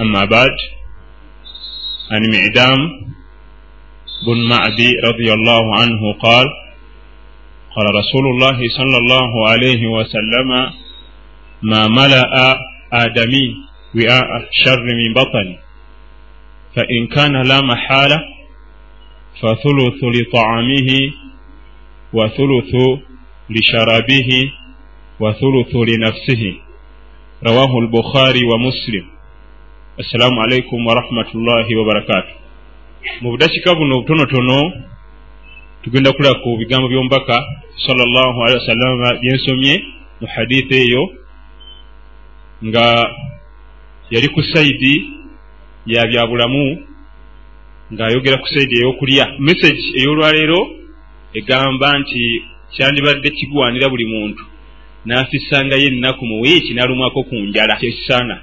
أما بعد عن معدام بن معدي رضي الله عنه قال قال رسول الله صلى الله عليه وسلم ما ملأ آدمي وعاء الشر من بطني فإن كان لا محالة فثلث لطعامه وثلث لشرابه وثلث لنفسه. رواه البخاري ومسلم. assalaamu alaikum warahmatullahi wabarakatu mu budakika buno obutonotono tugenda kulaba ku bigambo by'omubaka salllahu alihi wasallama byensomye mu hadithi eyo nga yali ku saidi ya byabulamu ng'ayogera ku saidi ey'okulya. Message ey'olwaleero egamba nti kyandibadde kigwanira buli muntu. N'afissangayo ennaku mu wiiki n'alumwako ku njala. Kyekisaana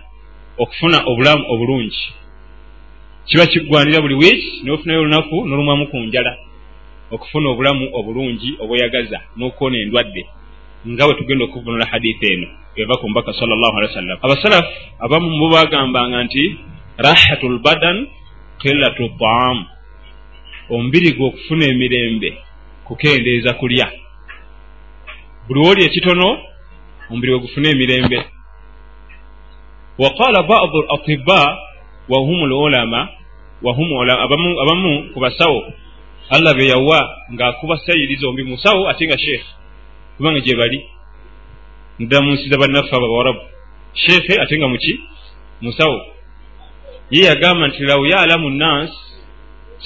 okufuna obulamu obulungi. Kiba kigwanira buli wiiki n'ofunayo olunaku n'olumwamu ku njala okufuna obulamu obulungi obweyagaza n'okuwona endwadde nga bwe tugenda okuvunula haditha eno eva ku mbaka salllahu alehi wasallam abasalafu abamu mu bagambanga nti rahatu lbadan qillatu taamu omubiri gwe okufuna emirembe kukendeeza kulya. Buli wooli ekitono omubiri gwe gufuna emirembe waqala badu atiba wahum lulama abamu, ku basawo allah be yawa ng'akuba sayiri zombi musawo ate nga sheekh kubanga gye bali ndala mu nsi za bannaffe abawarabu sheekhe ate nga muki musawo ye yagamba nti law yalamu nnans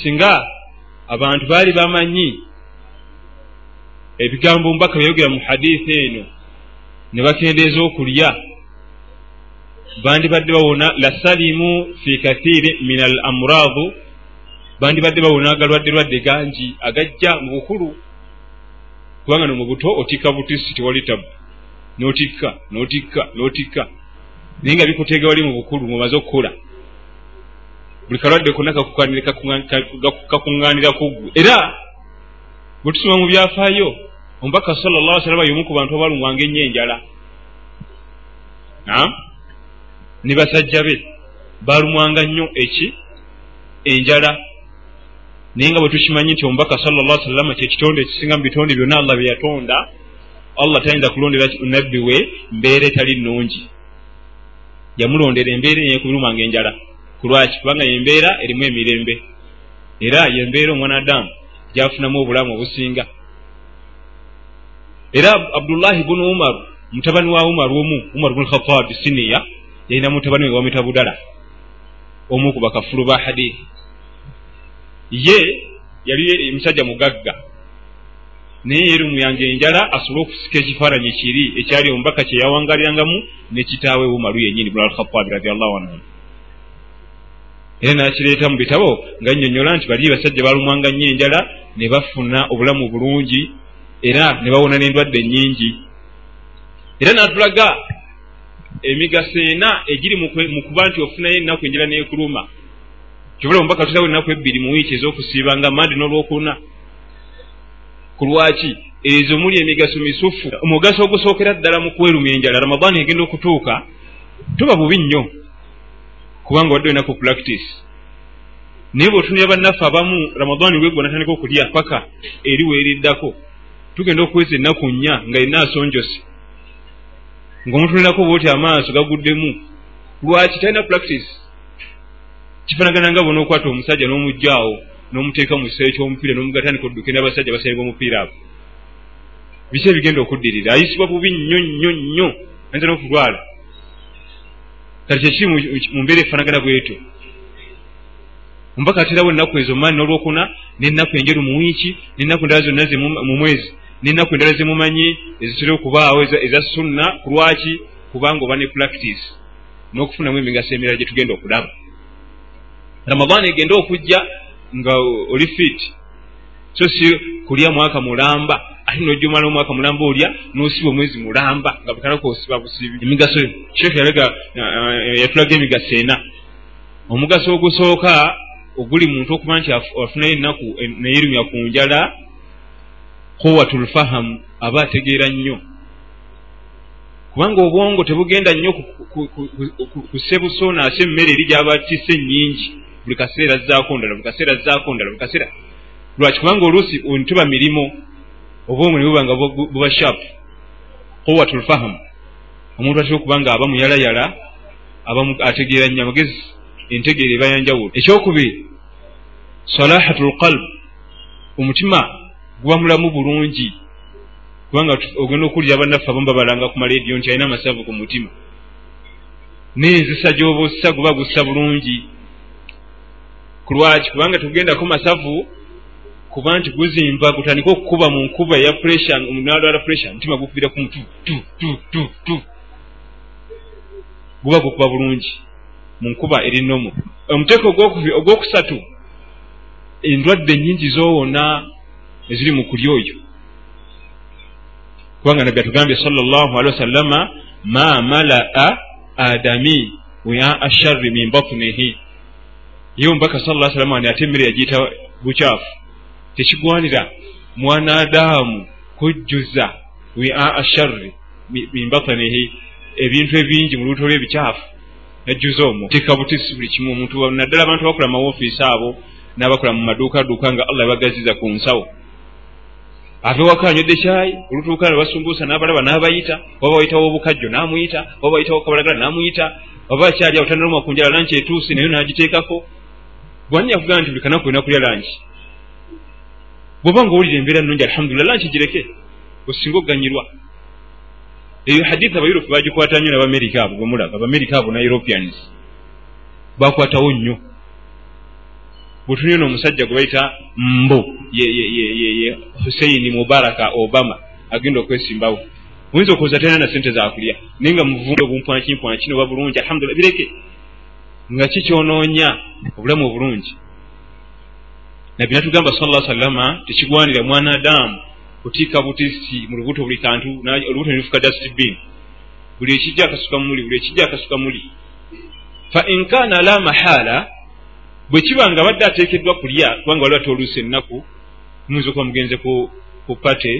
singa abantu baali bamanyi ebigambo mbaka byayogera mu haditha eno ne bakendeeza okulya bandibadde bawona lasalimu fi kathiri min al amuradu bandibadde bawona agalwadde lwadde gangi agajja mu bukulu. Kubanga no mu buto otikka butisi tewali tabu notikka notikka notikka. Naye nga bikuteega wali mu bukulu mumaze okukula buli kalwadde konna kakuŋŋaanira kuggwe era bwe tusoma mu byafaayo omubaka sallallah salama yomu ku bantu abalumwanga ennyo enjala ne basajja be balumwanga nnyo eki? Enjala. Naye nga bwe tukimanyi nti omubaka sallallah salama kyekitonde ekisinga mu bitonde byonna allah bye yatonda allah tayinza kulondera nabbi we mbeera etali nnungi. Yamulondera embeera eyekubirumanga enjala. Kulwaki kubanga yembeera erimu emirembe. Era yembeera omwanadamu gyafunamu obulamu obusinga. Era abdullahi bunu umaru mutabani wa umaru omu umaru bunu khatabi siniya yalina mutabani we wamwita budala. Omu ku bakafulu ba hadithi ye yali musajja mugagga. Naye yeri muyanga enjala asobole okusika ekifaananyi kiri ekyali omubaka kyeyawangalirangamu nekitaawe umaru yenyini bunu alkhatabi radiallahu anhu. Era nakireeta mu bitabo nga nnyonnyola nti bali basajja balumwanga nnyo enjala ne bafuna obulamu bulungi era ne bawona n'endwadde ennyingi era n'atulaga emigaso ena egiri mu kuba nti ofunayo ennaku enjala neekuluma kyobula omubaka tutawo ennaku ebbiri mu wiiki ez'okusiibanga mandi n'olwokuna. Ku lwaki? Ezo muli emigaso misufu. Omugaso ogusookera ddala mu kwerumya enjala ramadaani egenda okutuuka tuba bubi nnyo kubanga wadde olinaku practice. Naye bweotunira bannaffe abamu ramadaani lwegwa natandika okulya paka eri weeriddako. Tugenda okuweza ennaku nnya nga yenna asonjose ng'omutunirako bwoti amaaso gaguddemu. Lwaki? Talina practice. Kifanagana nga bona okwata omusajja n'omuggyaawo n'omuteeka mu kiseero ky'omupiira n'omugatandika odduke n'abasajja basenga omupiira abo biki ebigenda okuddirira? Ayisibwa bubi nnyo nnyo nnyo. Ayinza n'okulwala kati kyekiri mu mbeera efaanagana bwetyo omubaka aterawo ennaku ezo maani n'olwokuna n'ennaku enjeru mu wiiki n'ennaku endala zonna mu mwezi n'ennaku endala zemumanyi ezitera okubaawo eza sunna ku lwaki kubanga oba ne practice n'okufunamu emigaso emirala gye tugenda okulaba. Ramadaani egenda okujja nga oli fit. So si kulya mwaka mulamba. Ate nojja omala omwaka mulamba olya n'osiba omwezi mulamba. Nga butalako osiba busibi. Emigaso sheekh yalega yatulaga emigaso ena. Omugaso ogusooka oguli muntu okuba nti afunayo ennaku neyerumya ku njala quwatu lfahamu aba ategeera nnyo. Kubanga obwongo tebugenda nnyo kusebusonaasa emmere eri gyabatisa ennyingi buli kaseera zaako ndala buli kaseera zaako ndala buli kaseera. Lwaki? Kubanga oluusi ntuba mirimu obwongo ne buba nga buba shapu quwatulfahamu omuntu atera okuba nga aba muyalayala ategeera nnyo amagezi entegeero eba yanjawulo. Ekyokubiri salahatu lqalbu omutima guba mulamu bulungi. Kubanga ogenda okuwulira bannaffe abamu babalanga ku maleediyo nti alina amasavu ku mutima. N'enzisa gy'oba ossa guba gussa bulungi. Ku lwaki? Kubanga tugendako masavu kuba nti guzimba gutandika okukuba mu nkuba eya puresure nalwala puresure omutima gukubira ku mutu tu tu tu tu. Guba gukuba bulungi mu nkuba erinomu omuteeko ogwokusatu endwadde ennyingi zowona eziri mu kulya oyo. Kubanga nabbi atugambye sal llah alihi wasallama ma malaa adami wia asharri min batunihi ye omubaka sa llah salama ani ate emmere yagiyita bukyafu. Tekigwanira mwana adaamu kujjuza wia asharri min batunihi ebintu ebingi mu lubuto lw'ebikyafu najjuza omwo. Tika butisi buli kimu. Omuntu naddala abantu abakola mu mawofiisi abo n'abakola mu maduukaduuka nga allah yabagaziza ku nsawo ave waka anywedde kyayi olutuuka ne basumbuusa n'abalaba n'abayita waba wayitawo obukajjo n'amuyita waba wayitawo kabalagala n'amuyita oba akyali awo tanaluma ku njala lanki etuuse naye n'agiteekako. Bwanya kugamba nti buli kanaku olina kulya lanki bw'oba nga owulira embeera nnungi alhamdulillah lanki gireke osinga okuganyirwa eyo haditha abayurope bagikwata nnyo n'abamerika abo bwemulaga abamerika abo na europeans bakwatawo nnyo bwetuniyona omusajja gwe bayita mbo ye huseini mubaraka obama agenda okwesimbawo. Oyinza okuwuza talina na sente zakulya naye nga muvunde obumpwakimpwaki noba bulungi alhamdulillah bireke. Nga kikyonoonya obulamu obulungi? Nabbi natugamba sala sallama tekigwanira mwana adamu kutiika butisi mu lubuto buli kantu olubuto nelufuka dastbin buli ekijja akasuka muli buli ekijja akasuka muli. Fa inkana la mahala bwe kiba nga badde ateekeddwa kulya kubanga waliwo ate oluusi ennaku muyinza okuba mugenze ku pate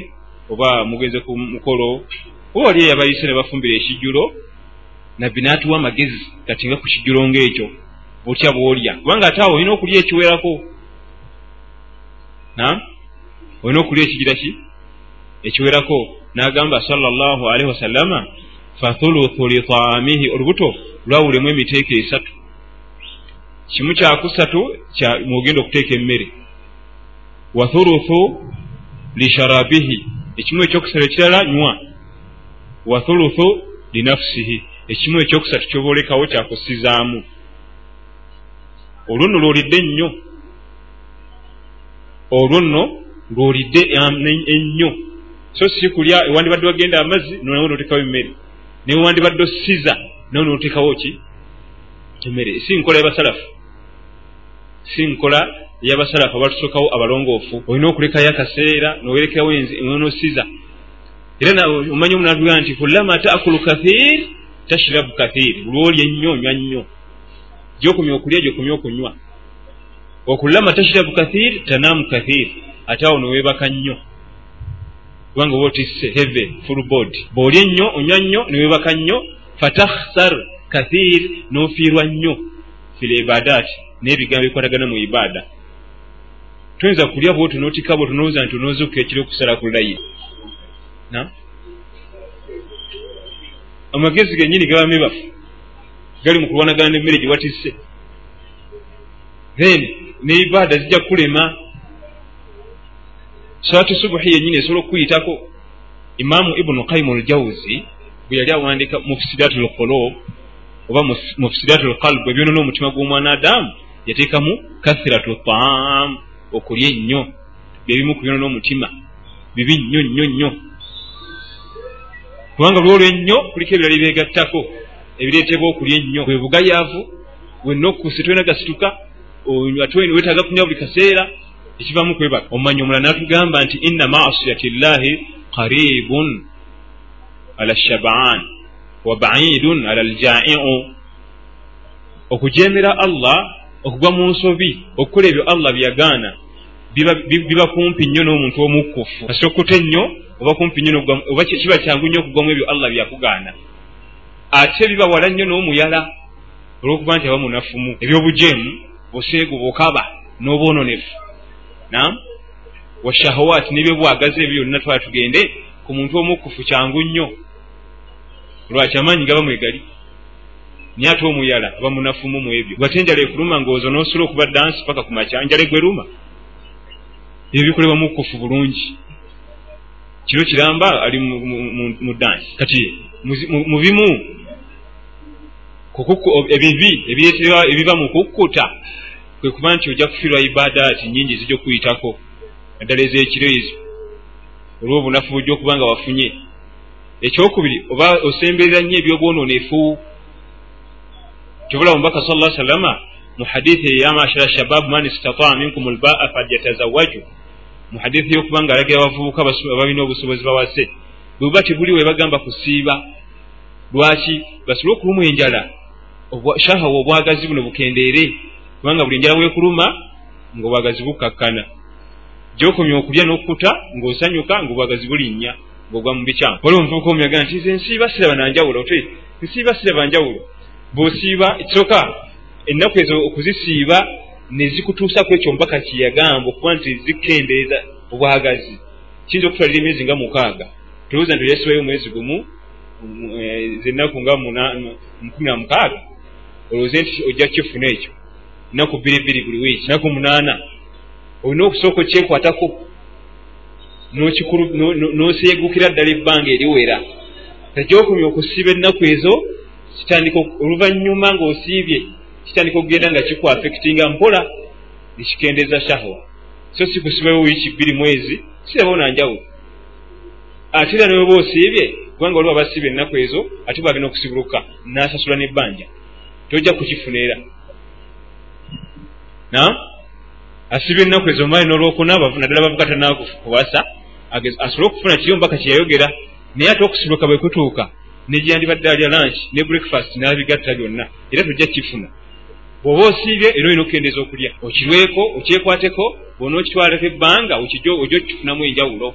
oba mugenze ku mukolo oba wali eyabayise ne bafumbira ekijjulo nabbi n'atuwa amagezi kati nga ku kijjulo ngaekyo otya bwolya. Kubanga ate awo olina okulya ekiwerako. Nam olina okulya ekigira ki ekiwerako? N'agamba salllah alaihi wasallama fathuluthu litaamihi olubuto lwawulemu emiteeko esatu kimu kyakusatu mwogenda okuteeka emmere wa thuluthu lisharabihi ekimu ekyokusatu ekirala nywa. Wa thuluthu linafusihi ekimu ekyokusatu kyoba olekawo kyakusizaamu olwo nno lwolidde ennyo olwo nno lwolidde ennyo. So si kulya ewandibadde wagenda amazzi nonawo notekawo emmere. Naye wandibadde osiza nawo notekawo ki emmere si nkola yabasalafu. Si nkola eyabasalafu abatusookawo abalongoofu. Olina okulekayo akaseera nowerekawo nosiza era omanyi omunatugaa nti kulama taakulu kathir tashirabu kathir lwolya ennyo onywa nnyo. Gyokumya okulya gyokumya okunywa. Okulama tashirabu kathir tanaamu kathir ate awo noweebaka nnyo. Kubanga oba otisse heve full board bw'olya ennyo onywa nnyo neweebaka nnyo fatakhsar kathir n'ofiirwa nnyo fil ibadaati n'ebigambo bikwatagana mu ibaada toyinza kulya bwoti n'otikka bwoti n'owuza nti onoozuuka ekiri okusala ku layi amagezi gennyini gaba mibafu gali mu kulwanagana n'emmere gye watisse. Then ne ibaada zijja kulema. Salatu subuhi yennyini esobola okukuyitako imaamu ibunu kaimu aljawuzi bwe yali awandika mufsidatu lqulub oba mufsidatu lqalbu ebyonona omutima gw'omwana adamu yateekamu kathiratu taam okulya ennyo. Byebimu kubyonona omutima bibi nnyo nnyo nnyo. Kubanga lwolwo ennyo kuliko ebirala byegattako ebireetebwa okulya ennyo. Bwe bugayaavu wenna okkusi tolina gasituka ate wetaaga kunywa buli kaseera ekivamu kwebaka omumanyi omulala natugamba nti inna masiyati llahi qaribun ala shabaan wa baidun ala ljaiu okujemera allah okugwa mu nsobi okukola ebyo allah byeyagaana biba kumpi nnyo n'omuntu omukkufu. Kasokkote nnyo oba kumpi nnyo oba kiba kyangu nnyo okugwamu ebyo allah byakugaana. Ate biba wala nnyo n'omuyala olw'okuba nti aba munafumu. Ebyobujeemu buseegu bukaba n'obwononefu. Nam washahawaati nebyobwagazi ebyo byonna twala tugende ku muntu omukkufu kyangu nnyo lwaki amaanyi gaba mwegali? Naye ate omuyala aba munafumu mu ebyo. Gwate enjala ekuluma ngaozo n'osula okuba dansi paka ku makya njala egweruma ebyo bikolebwa mukkufu bulungi. Kiro kiramba ali mu dansi. Kati mu bimu ebibi ebiba mu kukkuta kwe kuba nti ojja kufirwa ibadaati nyingi zijja okuyitako naddala ez'ekiro ezo olw'obunafu bujja okuba nga wafunye ekyokubiri oba osemberera nnyo ebyobwononefu. Kyobula omubaka sa llah sallama mu hadithi eyamashara shababu man istataa minkum lbaa falyatazawaju mu hadithi yokuba nga alagira abavubuka abalina obusobozi bawase. Bwebuba tebuli webagamba kusiiba. Lwaki? Basobole okuluma enjala. Shahawa obwagazi buno bukendeere. Kubanga buli enjala wekuluma ngaobwagazi bukakkana gyokomya okulya n'okkuta ng'osanyuka ngaobwagazi bulinnya ng'ogwa mu bikyamu. Waliwo omuvubuka omuyaga nti nze nsiiba siraba nanjawulo te nsiiba siraba njawulo. Bw'osiiba ekisooka ennaku ezo okuzisiiba ne zikutuusa ku ekyo omubaka kyeyagamba okuba nti zikendeeza obwagazi. Kiyinza okutwalira emyezi nga mukaaga. Tolowooza nti oyasibayo omwezi gumu eh, zennaku nga mukumi na mukaaga? Olowooze nti ojja kukifuna ekyo? Nnaku bbiri bbiri buli wiiki. Nnaku munaana. Olina okusooka okyekwatako n'oseegukira ddala ebbanga eriwera. Tajyokumya okusiiba ennaku ezo kitandika oluvannyuma ng'osiibye kitandika okugenda nga kikwafekitinga mpola nekikendeeza shahwa. So si kusibayo wiiki bbiri mwezi sirabawo nanjawulo ate era neweba osiibye kubanga waliwo abasiibye ennaku ezo ate bwagenda okusibuluka n'asasula n'ebbanja. Tojja kukifuna era. Asiba ennaku ezo maali n'olwokuna naddala bavuga tanakubasa asobole okufuna kiri omubaka kyeyayogera naye ate okusibuluka bwe kutuuka negyandibadde alya lunch ne breakfast n'abigatta byonna era tojja kifuna bw'oba osiibye era olina okukendeeza okulya. Okirweko okyekwateko bwona okitwaleko ebbanga ojja okifunamu enjawulo.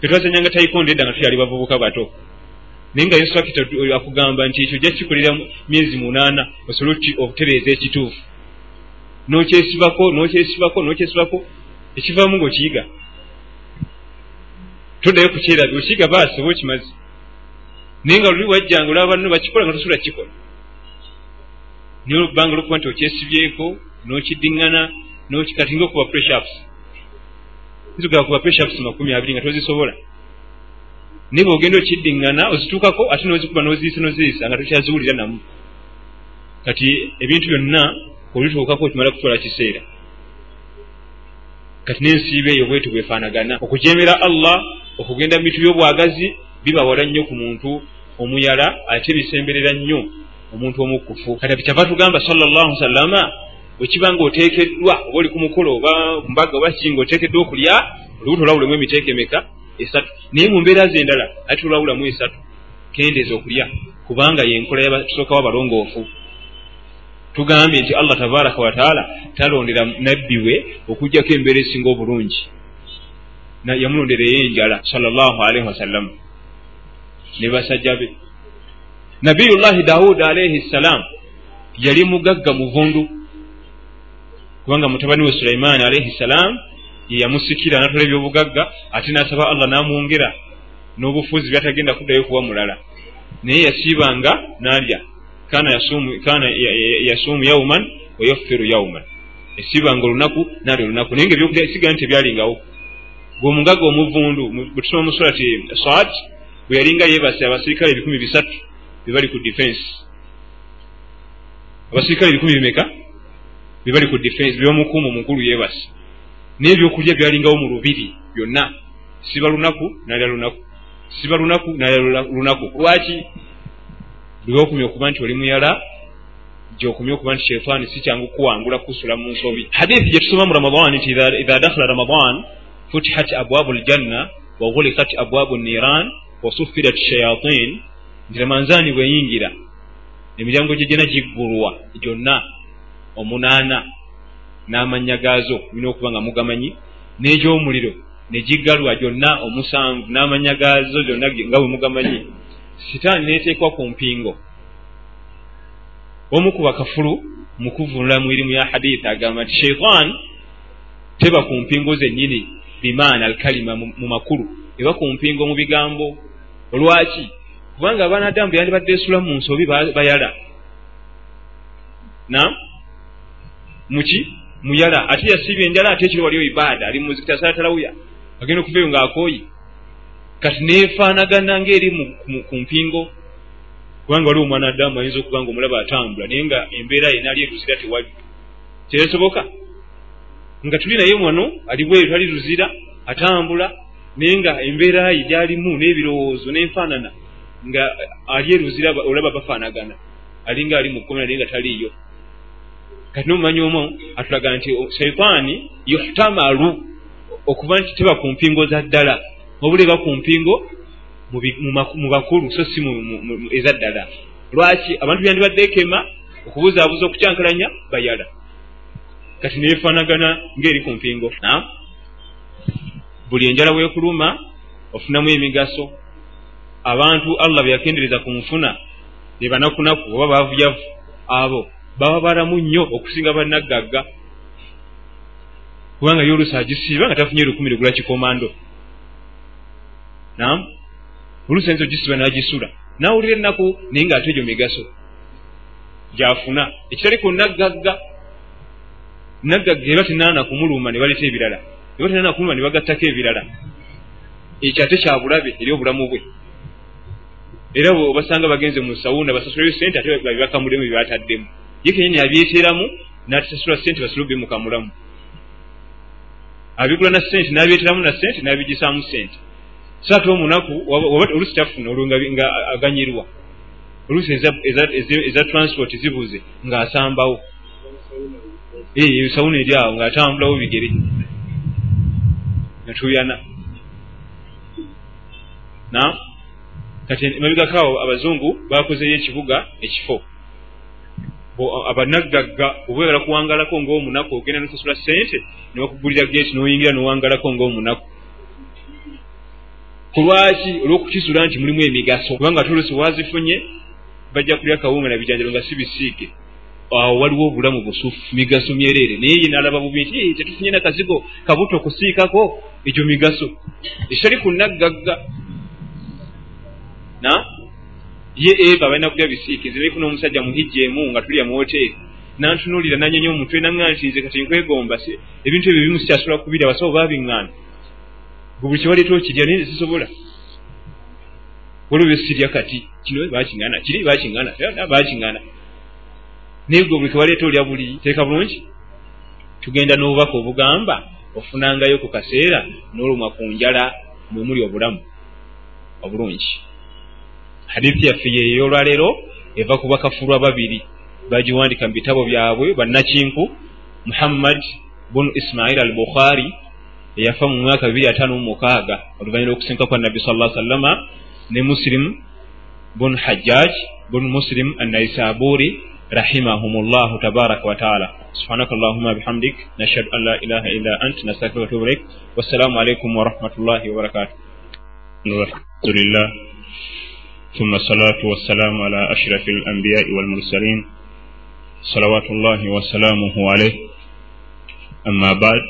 Ketwazanyanga taikonde edda nga tuyali bavubuka bato. Naye nga yesu akita akugamba nti ekyo ojja kikolera myezi munaana osobole okutereeza ekituufu. Nokyesibako nokyesibako nokyesibako ekivaamu ngaokiyiga toddayo kukyerabi okiyiga baasi oba okimazi naye nga luli wajjanga olaba banno bakikola nga tosobola kikola naye olubanga olwokuba nti okyesibyeko nokidiŋŋana nokikati nga okuba pressups zitugaba kuba pressups makumi abiri nga tozisobola. Naye bwogenda okiddiŋŋana ozituukako ate nozikuba noziyisa noziyisa nga tokyaziwulira namu. Kati ebintu byonna olituukako okimala kutwala kiseera. Kati n'ensiiba eyo bwetu bwefaanagana. Okujemera allah okugenda mu bintu by'obwagazi bibawala nnyo ku muntu omuyala ate bisemberera nnyo omuntu omukkufu. Kati kyava tugamba sallallahu sallama bwekiba nga oteekeddwa oba oli ku mukolo oba mbaga oba kinga oteekeddwa okulya olubuto olwawulamu emiteeko emeka esatu. Naye mu mbeera zendala ate olwawulamu esatu kendeeza okulya kubanga yenkola yatusookawo abalongoofu tugambye nti allah tabaraka wataala talondera nabbi we okugjako embeera esinga obulungi yamulondereyo enjala salllahu alaihi wasallama ne basajja be nabiyullahi dawuda alaihi ssalam yali mugagga muvundu kubanga mutabani we sulaimaani alaihi ssalam yeyamusikira natola ebyobugagga ate nasaba allah namwongera n'obufuzi byatagenda kuddayo kuwa mulala. Naye yasiibanga nalya kana yasuumu yauman wayafiru yauman. Esiibanga olunaku nalya olunaku naye nga ebyokulya sigaa nti tebyalingawo gweomugagga omuvundu bwetusoma musurati sad bwe yalinga yeebase abasirikale ebikumi bisatu bebali ku defense. Abasirikale ebikumi bimeka? Bebali ku defense. Bebamukuuma omukulu yeebase naye ebyokulya byalingawo mu lubiri byonna. Siba lunaku nalya lunaku. Siba lunaku nalya lunaku. Lwaki? Lweokumya okuba nti oli muyala gyokumya okuba nti sheitaani si kyangu kuwangula kusula mu nsobi. Hadithi gyetusoma mu ramadan nti idha dakhala ramadan futihat abwabu ljanna wagulikat abwabu niran wasufirat shayatin nti ramanzaani bweyingira emiryango gye gyena giggulwa gyonna omunaana n'amanya gaazo olina okuba nga mugamanyi n'egyomuliro negiggalwa gyonna omusanvu n'amanya gaazo gyonna nga bwe mugamanyi sitaani neeteekwa ku mpingo omu ku bakafulu mu kuvunula mu irimu ya hadithi agamba nti sheitan teba ku mpingo zennyini bimaana alkalima mu makulu. Eba ku mpingo mu bigambo. Olwaki? Kubanga abaana adamu bwe yandibadde esula mu nsobi bayala. Na muki muyala ate yasiibya enjala ate ekiro waliyo ibaada. Ali muzikita salatalawuya agenda okuvaeyo ng'akooyi. Kati neefaanagana ngaeri ku mpingo. Kubanga waliwo omwana adamu ayinza okuba nga omulaba atambula naye nga embeera ye naali eruzira tewali. Kyeresoboka nga tuli naye wano ali bweyo twali ruzira atambula naye nga embeera ye gyalimu n'ebirowoozo n'enfaanana nga ali eruzira olaba bafaanagana. Alinga ali mu kkomera naye nga taliiyo. Kati nomumanyi omu atulaga nti shaitaani yuhtamalu okuba nti teba ku mpingo za ddala wabula eba ku mpingo mu bakulu so si eza ddala. Lwaki abantu byandibadde ekema okubuzaabuza okukyankalanya bayala kati neefaanagana ngaeri ku mpingo. Buli enjala weekuluma ofunamu emigaso. Abantu allah beyakendereza ku nfuna ne banakunaku oba baavuyavu abo baba balamu nnyo okusinga bannaggagga. Kubanga yolusi agisiiba nga tafunye lukumi lugula kikomando. Nam olusi ayinza ogisiba nagisula nawulira ennaku naye nga ate egyo migaso gyafuna. Ekitali ku naggagga naggagga eba tenaana kumuluma ne baleta ebirala. Eba tenaana kumuluma ne bagattako ebirala. Ekyo ate kyabulabe eri obulamu bwe. Era obasanga bagenze mu sawuna basasulayo sente ate babibakamulemu byebataddemu ye kenyini abyeteeramu natasasula sente basula bimukamulamu abigula na sente nabyeteramu na sente nabigisaamu sente. So ate omunaku olusi tafuna olwo nga aganyirwa. Olusi eza transport zibuze ng'asambawo sawuna eri awo ng'atambulawo bigere natuyana na? Kati mabigakaawo abazungu bakozeyo ekibuga ekifo abanaggagga obwegala kuwangalako ngaomunaku ogenda nosasula sente nibakugulira geeti noyingira nowangalako ngaomunaku kulwaki olwokukisula nti mulimu emigaso kubanga tolusi wazifunye bajja kulya kawunga na bijanjalo nga si bisiike awo waliwo obulamu busufu migaso myereere naye ye nalaba bubi nti tetufunye nakazigo kabuto kusiikako? Egyo migaso. Ekitali ku naggagga. Na? Ye eva balina kulya bisiike nze naifuna omusajja muhijja emu nga tulya mu woteeri nantunuulira nanyonya omutwe naŋŋa nti nze kati nkwegomba ebintu ebyo bimu sikyasobola kubira basawo babiŋŋaana gwe buli kyewaleeta okirya naye sisobola waliwo besirya kati kino bakiŋŋaana kiri bakiŋŋaana bakiŋŋaana naye gwe buli kewaleeta olya buli teeka bulungi? Tugenda n'obubaka obugamba ofunangayo ku kaseera n'olumwa ku njala mwe muli obulamu obulungi. Hadithi yaffe yeeyolwaleero eva ku bakafulwa babiri. Bagiwandika mu bitabo byabwe bannakinku muhammad bunu ismail al bukhari eyafa mu mwaka bibiri ataano mu mukaaga oluvannyuma lwokusinka kwa nabbi sal sallama ne muslim bunu hajjaj bunu muslim annaisaburi رحمهم الله تبارك وتعالى سبحانك اللهم بحمدك نشهد أن لا إله إلا أنت نستغفرك ونتوب إليك والسلام عليكم ورحمة الله وبركاته الحمد لله ثم الصلاة والسلام على أشرف الأنبياء والمرسلين صلوات الله وسلامه عليه أما بعد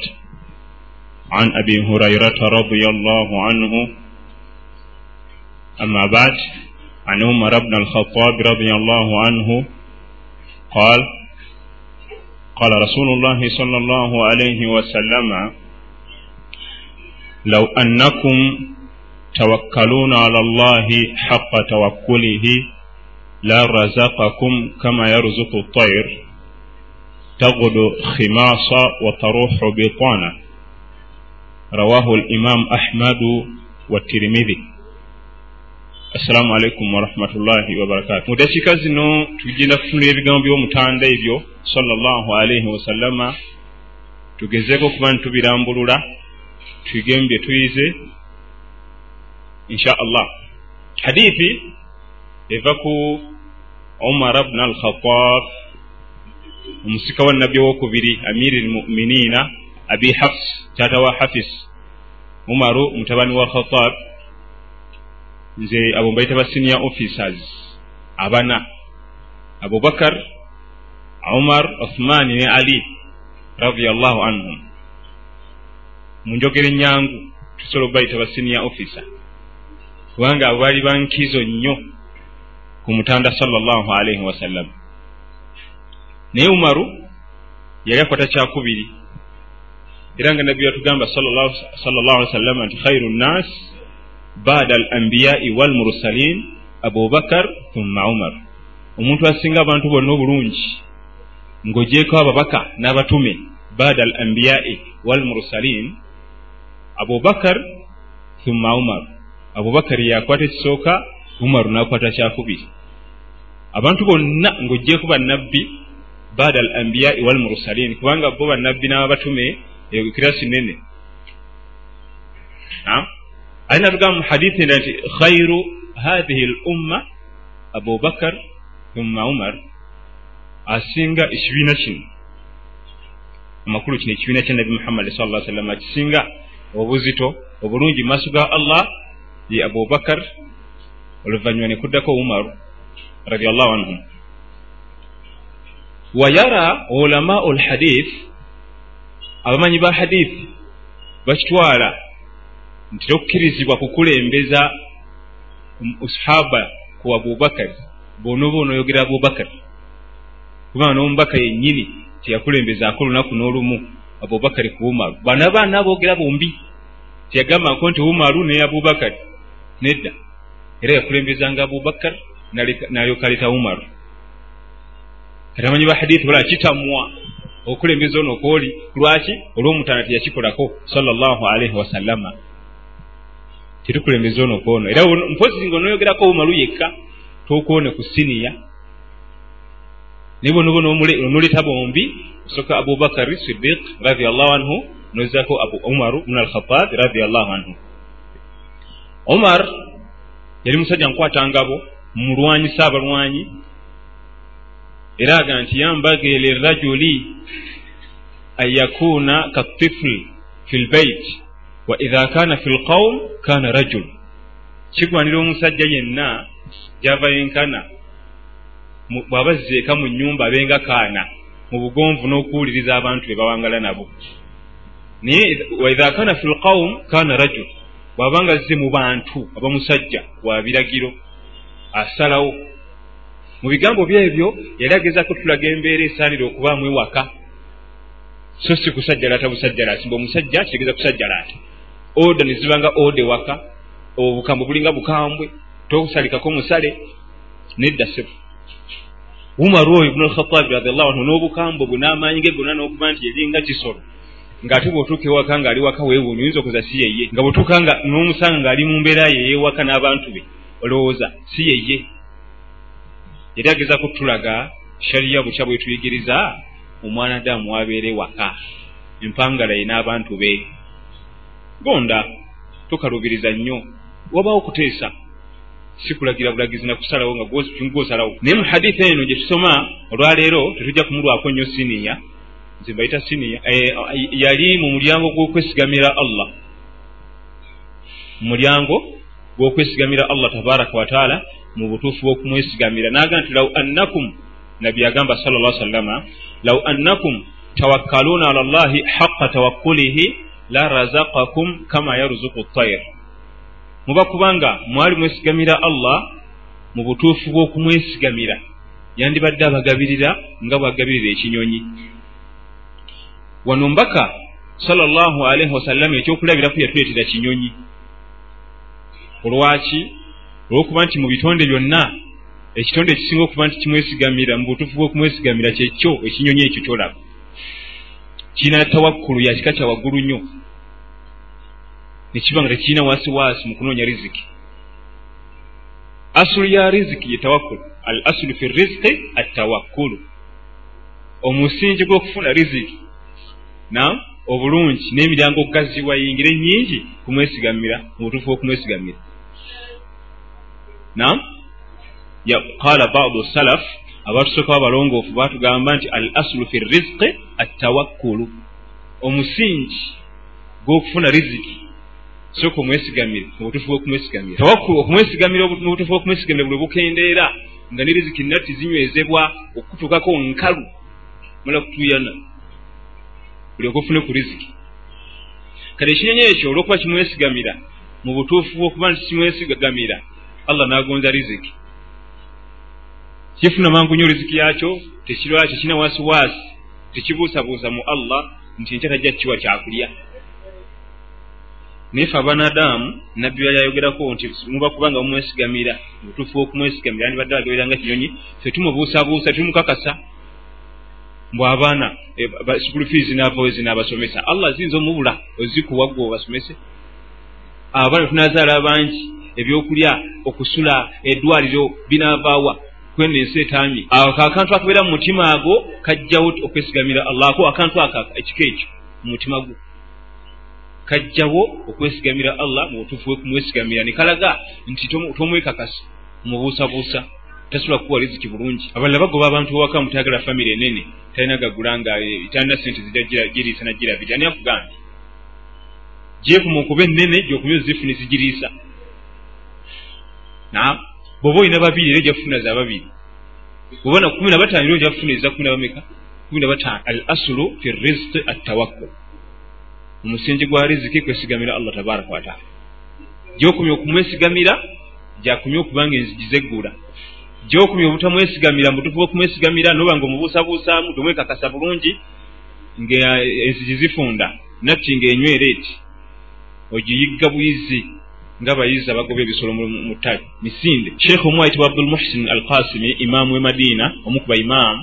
عن أبي هريرة رضي الله عنه أما بعد عن عمر بن الخطاب رضي الله عنه قال قال رسول الله صلى الله عليه وسلم لو أنكم توكلون على الله حق توكله لا رزقكم كما يرزق الطير. تغدو خماصا وتروح بطانا رواه الإمام أحمد والترمذي. السلام عليكم ورحمة الله وبركاته مدشika zino tugenda kufunira ebigambo by'omutanda ebyo sallallahu alaihi wasallama tugezeeko okuba ntubirambulula tugemu bye tuyize insha allah hadithi eva ku umar bn alkhatab omusika wa nabbi owokubiri amiri lmuminiina abi hafs taata wa hafis umaru mutabani wa khatab nze abo mbaita ba senior officers. Abana. Abubakar umar uthmani ne ali radiallahu anhum. Munjogere enyangu tusobola okubayita ba senior officer. Kubanga abo baali bankizo nnyo ku mutanda salllahu alaihi wasallam naye umaru yali akwata kyakubiri. Era nga nabbi yatugamba salllah ali wasallama nti khairu nnas bada al ambiyai walmursalin abubakar thumma umar. Omuntu asinga abantu bonna obulungi ng'ogyeko ababaka n'abatume bada al ambiyai walmursalin abubakar thumma umar. Abubakar yakwata ekisooka umaru nakwata kyakubiri. Abantu bonna ng'ogyeko bannabbi bada al ambiyai walmursalin kubanga bo bannabbi n'ababatume eyo kirasi nene alina tugamba mu hadithi enda nti khairu hathihi l umma abubakar thumma umar asinga ekibiina kino amakulu kino ekibiina kya nabi muhammadi sa lla sallama kisinga obuzito obulungi mu maaso ga allah ye abubakar oluvanyuma ne kuddako umaru radiallahu anhum wayara ulamau lhadith abamanyi ba hadithi bakitwala nti tokkirizibwa kukulembeza sahaba ku abubakari bonoba onoyogera abubakari kubanga n'omubaka yennyini teyakulembezaako olunaku n'olumu abubakari ku umaru bana baana aboogera bombi teyagambako nti umaru ne abubakari nedda. Era yakulembezanga abubakari nalyokaleta umaru kati amanyi ba hadithi bala kitamwa okulembeza ono kwoli lwaki olwomutaana teyakikolako salllah alaihi wasallama tetukulembeza ono kwono era mpozi nga onoyogerako umaru yekka tokwone ku siniya naye bonobono onoleta bombi osoka abubakari sidiq radiallahu anhu nozako abu umaru bnu alkhatab radiallahu anhu. Omar yali musajja nkwatangabo mulwanyisa abalwanyi era aga nti yambage lirajuli an yakuna katifl fi lbait wa idha kana fi lqaum kana rajul. Kigwanira omusajja yenna gyava yenkana bw'abazza eka mu nyumba abenga kaana mu bugonvu n'okuwuliriza abantu be bawangala nabo. Naye waidha kana fi lqaum kana rajul bw'abanga zze mu bantu abamusajja wa biragiro asalawo. Mu bigambo byebyo yali agezako tulaga embeera esaanire okubaamu ewaka. So si kusajjalaata busajjalaati mbe omusajja kitegeeza kusajjalaata oda ne zibanga oda ewaka obukambwe bulinga bukambwe tokusalikako musale nedda sebu umaru oyo ibnu alkhatabi radiallahu anhu n'obukambwe bwe n'amaanyi ge gonna n'okuba nti yalinga kisolo ng'ate bw'otuuka ewaka ng'ali waka weewuuni oyinza okuza si yeye nga bw'otuuka nga n'omusanga ng'ali mu mbeera ye ey'ewaka n'abantu be olowooza si yeye yali agezaku tulaga shariya bukya bwetuyigiriza omwanadamu wabeere waka empangala ye n'abantu be gonda tokalubiriza nnyo. Wabaawo okuteesa si kulagira bulagizi nakusalawo nga gwosalawo naye mu haditha eno gye tusoma olwaleero tetujja kumulwako nnyo siniya. Nze mbayita siniya eh, yali mu mulyango gw'okwesigamira allah. Mu mulyango gw'okwesigamira allah tabaraka wataala mu butuufu bw'okumwesigamira. Naga nti law annakum nabbi agamba sala llah sallama law annakum tawakkaluuna ala llahi haqa tawakkulihi la razaqakum kama yarzuku ttair muba kubanga mwali mwesigamira allah mu butuufu bw'okumwesigamira. Yandibadde abagabirira nga bwagabirira ekinyonyi. Wano mbaka sala llahu alaihi wasallama ekyokulabiraku yatuleetera kinyonyi. Olwaki? Olwokuba nti mu bitonde byonna ekitonde ekisinga okuba nti kimwesigamira mu butuufu bw'okumwesigamira kyekyo ekinyonyi ekyo kyolaba kirina tawakkulu yakika kya waggulu nnyo nekiba nga tekirina waasi waasi mu kunoonya riziki. Asulu ya riziki ye tawakkulu. Al asulu fi riziki attawakkulu omusingi gw'okufuna riziki. Na obulungi. N'emiryango okugazibwa yingire nyingi kumwesigamira mu butuufu bw'okumwesigamira nam qala badu salaf abatusookawo abalongoofu batugamba nti al asulu fi rizqi attawakkulu. Omusingi gw'okufuna riziki sooka omwesigamire mubutufu bwokumwesigamira. Tawakkulu. Okumwesigamira mubutufu bwokumwesigamira buli bukendeera nga ne riziki natti zinywezebwa okutuukako nkalu. Mala kutuyana buli okufune ku riziki. Kati ekinyonyi ekyo olwokuba kimwesigamira mu butuufu bwokuba nti kimwesigamira allah n'agonza riziki kifuna mangu nyo riziki yakyo tekirwala tekina wasiwasi tekibuusabuusa mu allah nti nkya tajja kukiwa kyakulya. Naye fe abanadamu nabbi byayayogerako nti muba kubanga mumwesigamira mubutuufu bwokumwesigamira nibadde bagerera nga kinyonyi fe tumubuusabuusa tumukakasa mbw abaana school eh, fees navawezi n'abasomesa allah ziyinza omubula ozikuwa gwe obasomese? Abaana tunazaala bangi ebyokulya okusula eddwaliro binaavaawa kwena ensi etaami awo akantu akabeera mu mutima ago kajjawo okwesigamira allah ako akantu aka ekika ekyo mu mutima gwo. Kajjawo okwesigamira allah mu butuufu bwekumwesigamira ne kalaga nti tomwekakasa mubuusabuusa tasobola kukuwa riziki bulungi. Abalala bagoba abantu ewaka mutayagala famiry enene talina gagula nga eh, talina sente zijagiriisa nagirabiri ani akugambye? Gyekuma okuba enene gyokumya ozifuni zigiriisa. Na bwoba olina babiri era ojafuna za babiri. Oba na kumi na bataano era ojafuna eza kumi nabameka kumi na bataano. Al asulu fi rizqi attawakkul. Omusingi gwa riziki kwesigamira allah tabaraka wataala gyokumya okumwesigamira gyakumya okubanga enzigi zeggula. Gyokumya obutamwesigamira mutufu okumwesigamira noba nga omubuusabuusaamu tomwekakasa bulungi ngaenzigi zifunda natti ngaenywera eti ogiyigga bwizi nga abayizi abagoba ebisolo mu ttale. Misinde. Sheekh omu ayitibwa abdulmuhsin al kasimi imaamu e madiina omu ku baimaamu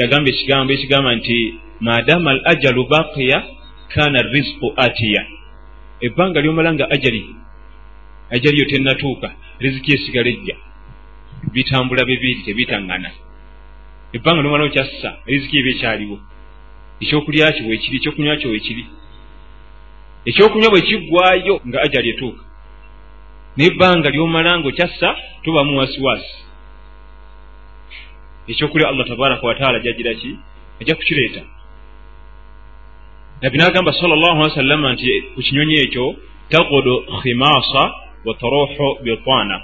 yagamba ekigambo ekigamba nti maadaama al ajalu baqiya kana rizqu atiya. Ebbanga lyomala nga ajali ajali yo tennatuuka riziki esigala ejja. Bitambula bibiri tebitaŋŋana ebbanga lyomala okyassa riziki eba ekyaliwo ekyokulya kyo wekiri ekyokunywa kyo wekiri ekyokunywa bwe kiggwayo nga ajali etuuka naye ebbanga lyomala nga okyassa tubamu wasiwasi. Ekyokulya allah tabaraka wataala jagira ki? Ajja kukireeta. Nabbi nagamba salllah ali wasallama nti ku kinyonyi ekyo takudu khimaasa wa taruhu bitwana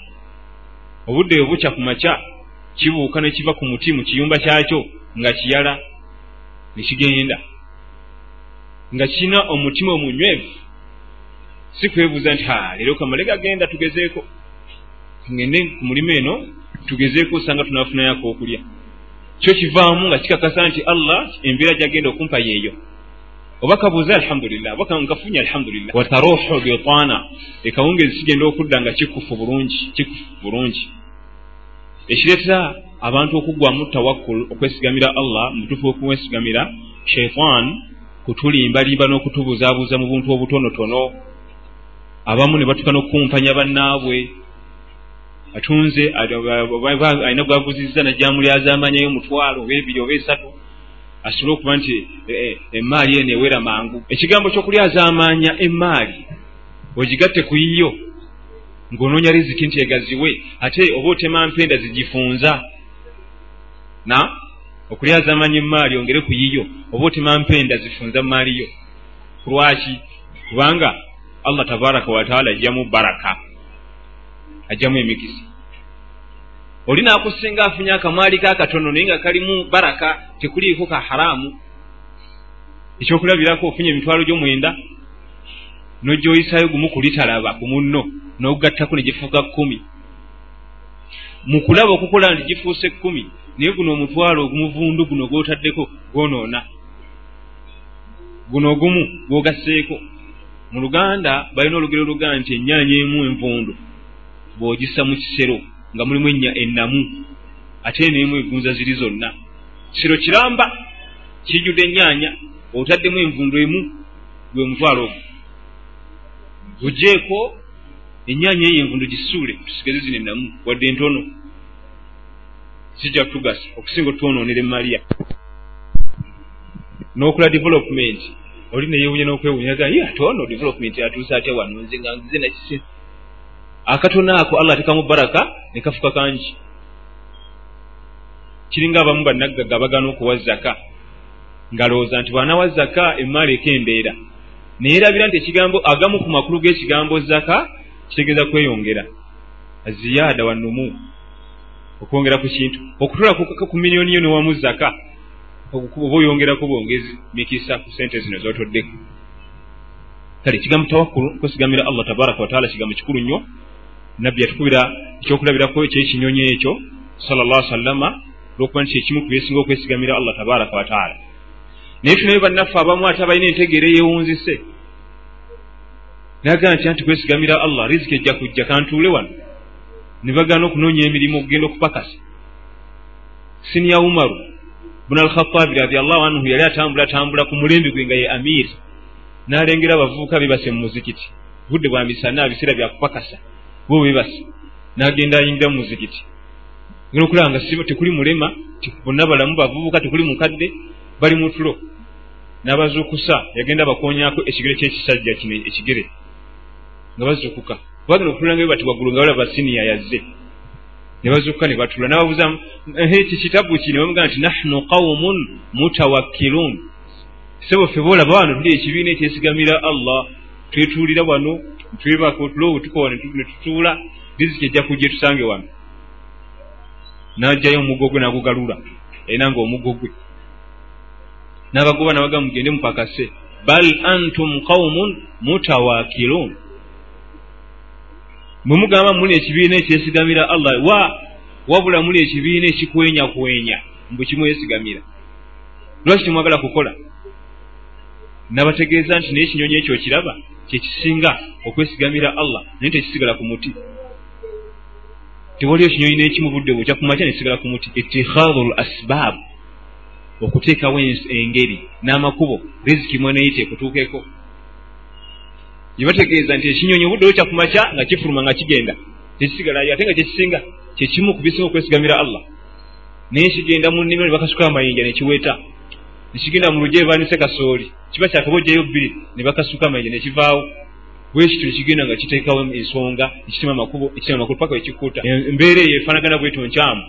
obudde bwe bukya ku makya kibuuka ne kiva ku muti mu kiyumba kyakyo nga kiyala ne kigenda nga kirina omutima omunywevu. Si kwebuuza nti leero kamale gagenda tugezeeko. Ngende ku mulimu eno tugezeeko osanga tunafunayako okulya. Kyo kivaamu nga kikakasa nti allah embeera gyagenda okumpa yeeyo. Oba kabuuze alhamdulillah. Oba nkafunye alhamdulillah. Wataruhu bitana ekawungezi kigenda okudda nga kikufu bulungi kikufu bulungi. Ekireetera abantu okugwamu tawakkul okwesigamira allah mutufu okumwesigamira shaitan kutulimbalimba n'okutubuzaabuuza mu buntu obutonotono abamu ne batuka n'okukumpanya bannaabwe. Atunze alina gwavuzizza najamulyazamanyayo omutwalo oba ebiri oba esatu asobole okuba nti e, e, emaali eno ewera mangu. Ekigambo ky'okulyazaamanya emaali ogigatte ku yiyo ng'onoonya riziki nti egaziwe ate oba otema mpenda zigifunza. Na okulyazaamanya emaali ongere ku yiyo oba otema mpenda zifunza maaliyo kulwaki kubanga allah tabaraka wataala ajjamu baraka ajjamu emikisa oli naakusinga afunye akamwali kakatono naye nga kalimu baraka tekuliiko ka haramu. Ekyokulabirako ofunye emitwalo gyomwenda nojyoyisaayo gumu kulitalaba ku munno n'ogattako ne gifuuka kkumi mu kulaba okukola nti gifuuse kkumi naye guno omutwalo ogumuvundu guno gwotaddeko gwonoona. Guno ogumu gwogasseeko. Mu luganda balina olugero lugaa nti ennyaanya emu envundu bw'ogissa mu kisero nga mulimu ennya ennamu ate neemu egunza ziri zonna. Kisero kiramba kijjudde ennyaanya otaddemu envundu emu gwe mutwalo ogwo gugyeko ennyaanya eyo envundu gisuule tusigeze zino ennamu wadde entono. Kijja kutugasa okusinga otwonoonera emaliya n'okola development oli neyewunya n'okwewunyaga ye ate ono development atuuse atya wano nze nga nzize nakisi akatono ako allah atekamu baraka ne kafuka kangi. Kiringa abamu bannaggaga bagana okuwa zaka ngaalowooza nti bwanawa zaka emaali ekembeera naye erabira nti ekigambo agamu ku makulu g'ekigambo zaka kitegeeza kweyongera ziyaada wanumu okwongera ku kintu okutula ku miliyoni yo newamu zaka oba oyongerako bwongezi mikisa ku sente zino zotoddeku kale ekigambo tawakkulu kwesigamira allah tabaraka wataala kigambo kikulu nnyo. Nabbi yatukubira ekyokulabirako ekyekinyonyi ekyo sala llah sallama olwokuba nti kyekimu ku byesinga okwesigamira allah tabaraka wataala naye tunaye bannaffe abamu ate abalina entegeera eyewunzise nagaa nti anti kwesigamira allah riziki ejja kujja kantuule wano. Ne bagaana okunoonya emirimu okugenda okupakasa. Siniya umaru buna alkhatabi radiallahu anhu yali atambula atambula ku mulembe gwe nga ye amir. N'alengera abavubuka bebase mu muzikiti. Budde bwa misana biseera byakupakasa bo bebase n'agenda ayingira mu muzikiti. Ngera okulaba nga tekuli mulema bonna balamu bavubuka tekuli mukadde bali mu tulo. N'abazuukusa yagenda bakonyako ekigere kyekisajja kino ekigere nga bazuukuka bagenda okutulanga bati waggulu nga balaba siniya yazze. Ne bazuukuka ne batula nababuuza eki kitabu ki ne bamugaa nti nahnu qaumun mutawakkilun. Sebo ffe boolaba wano tuli ekibiina ekyesigamira allah. Twetuulira wano twebaka otula obutukowa ne tutuula. Riziki ejja kujja tusange wano. N'ajjayo omuggo gwe n'agugalula. Era nga omuggo gwe. N'abagoba nabaga mugende mupakase bal antum qaumun mutawakilun bwe mugamba muli ekibiina ekyesigamira allah wa? Wabula muli ekibiina ekikwenyakwenya mbwe kimwesigamira lwaki kimwagala kukola? Nabategeeza nti naye ekinyonyi ekyo kiraba kyekisinga okwesigamira allah naye tekisigala ku muti. Tewaliyo ekinyonyi n'ekimu budde bwe kyakumakya nekisigala ku muti. Itikhadhu l asbaabu okuteekawo engeri n'amakubo riziki mwenaye tekutuukeko yebategeeza nti ekinyonyi obudde wo kyakumakya nga kifuluma nga kigenda tekisigalayo ate nga kyekisinga kyekimu ku bisinga okwesigamira allah. Naye kigenda mu nnimiro ne bakasuka amayinja nekiweta nekigenda mu lujja ebanise kasooli. Kiba kyakabojjayo bbiri ne bakasuka amayinja nekivaawo bwekityo nekigenda nga kiteekawo ensonga ekitema amakubo ekitema amakulu paka wekikuuta embeera eyo efaanagana bweto nkyamu.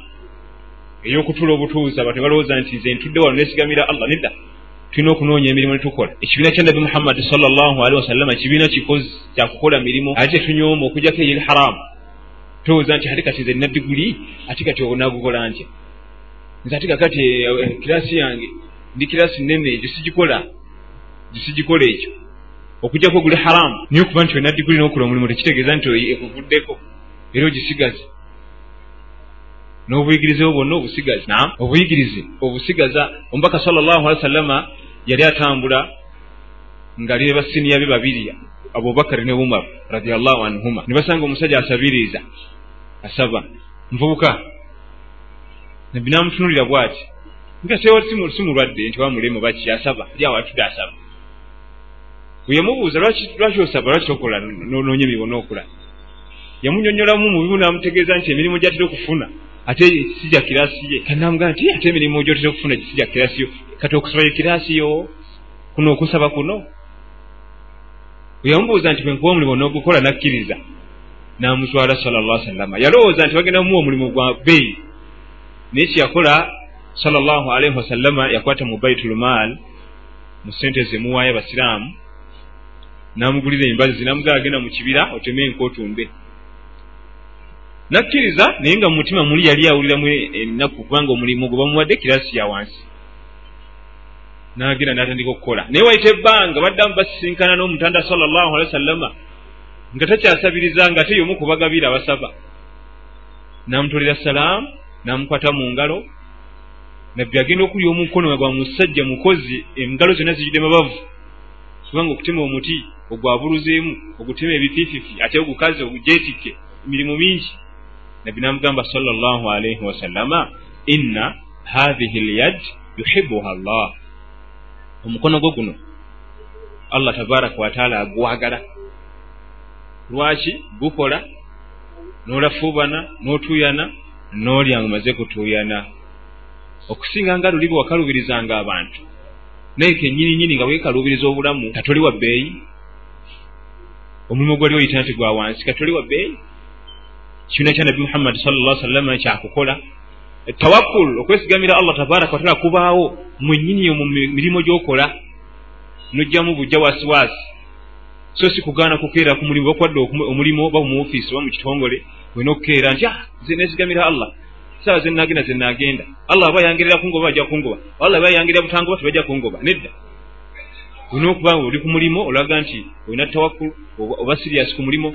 Ey'okutula obutuuzi abantu balowooza nti nze ntudde wano nesigamira allah nedda tulina okunoonya emirimu netukola ekibiina kya nabi muhammadi salllahalihi wasallama kibiina kikozi kyakukola mirimu ate tunyooma okugjako eyeri haramu. Tolowooza nti ate kati nze nina diguli ate kati onagukola ntya? Nze ate kakati eh, kiraasi yange ndi kiraasi nene egyo sigikola gisigikola ekyo. Okugjako guli haramu. Naye okuba nti wena diguli nokola omulimu tekitegeeza nti ekuvuddeko era ogisigaze. N'obuyigirize bwo bwonna obusigazi nam obuyigirize obusigaza omubaka salllahu alihi wasallama yali atambula ngaali ne basiniya be babiri abubakari ne umar radiallahu anhuma. Ne basanga omusajja asabiriza asaba nvubuka. Nabbi namutunulira bwati nga simulwadde nti wamulemu baki asaba ali awatudde asaba weyamubuuza lwaki osaba lwaki tokola nononya emirimu nokola yamunyonyolamu mubimu namutegeeza nti emirimu gyatera okufuna ate sija kirasi ye kanamugaa nti ate emirimu gyotera okufuna sija kirasi yo kati okusaba ye kirasi yo kuno okusaba kuno? Weyamubuuza nti bwenkuba omulimu nogukola nakkiriza. Namutwala salllah sallama yalowooza nti bagenda mumuwa omulimu gwa beeyi naye kyeyakola salllah alaihi wasallama yakwata mu baitulmal mu sente zemuwaayo abasiraamu namugulira embazi namugaa agenda mu kibira oteme enkootumbe. Nakkiriza naye nga mumutima muli yali awuliramu ennaku kubanga omulimu gwe bamuwadde kirasi ya wansi nagenda natandika okukola naye waita ebbanga baddamu basisinkana n'omutanda salllahu alehi wasallama nga takyasabiriza nga ate yomu kubagabira abasaba. Namutolera salaamu namukwata mu ngalo nabbi agenda okulya omukono gwa musajja mukozi engalo zonna zijudde mabavu. Kubanga okutema omuti ogwabuluzeemu ogutema ebifiififi ate ogukazi ogujeetikke emirimu mingi. Nabbi namugamba salllah alaihi wasallama inna hathihi lyad yuhibuha llah omukono gwo guno allah tabaraka wataala agwagala. Lwaki gukola? Nolafuubana n'otuuyana n'olya nga omaze kutuuyana okusinga nga luli bwe wakalubirizanga abantu. Naye kenyini nyini nga weekaluubiriza obulamu katoli wa bbeeyi? Omulimu gwali oyita nti gwa wansi katoli wa bbeeyi? Kibiina kya nabbi muhammadi salla sallama kyakukola tawakul okwesigamira allah tabaraka wataala kubaawo mwennyini yo mu mirimu gyokola nojjamu bujja wasiwasi so si kugaana kukeera ku mulimu bakwadde omulimu oba mu ofiisi oba mu kitongole olina okukeera nti ah ze neesigamira allah. Saawa zenagenda zenagenda allah aba yangerera kungoba bajja kungoba allah aba yangerera butangoba tebajja kungoba nedda. Olina okuba oli ku mulimu olaga nti olina tawakul oba sirias ku mulimu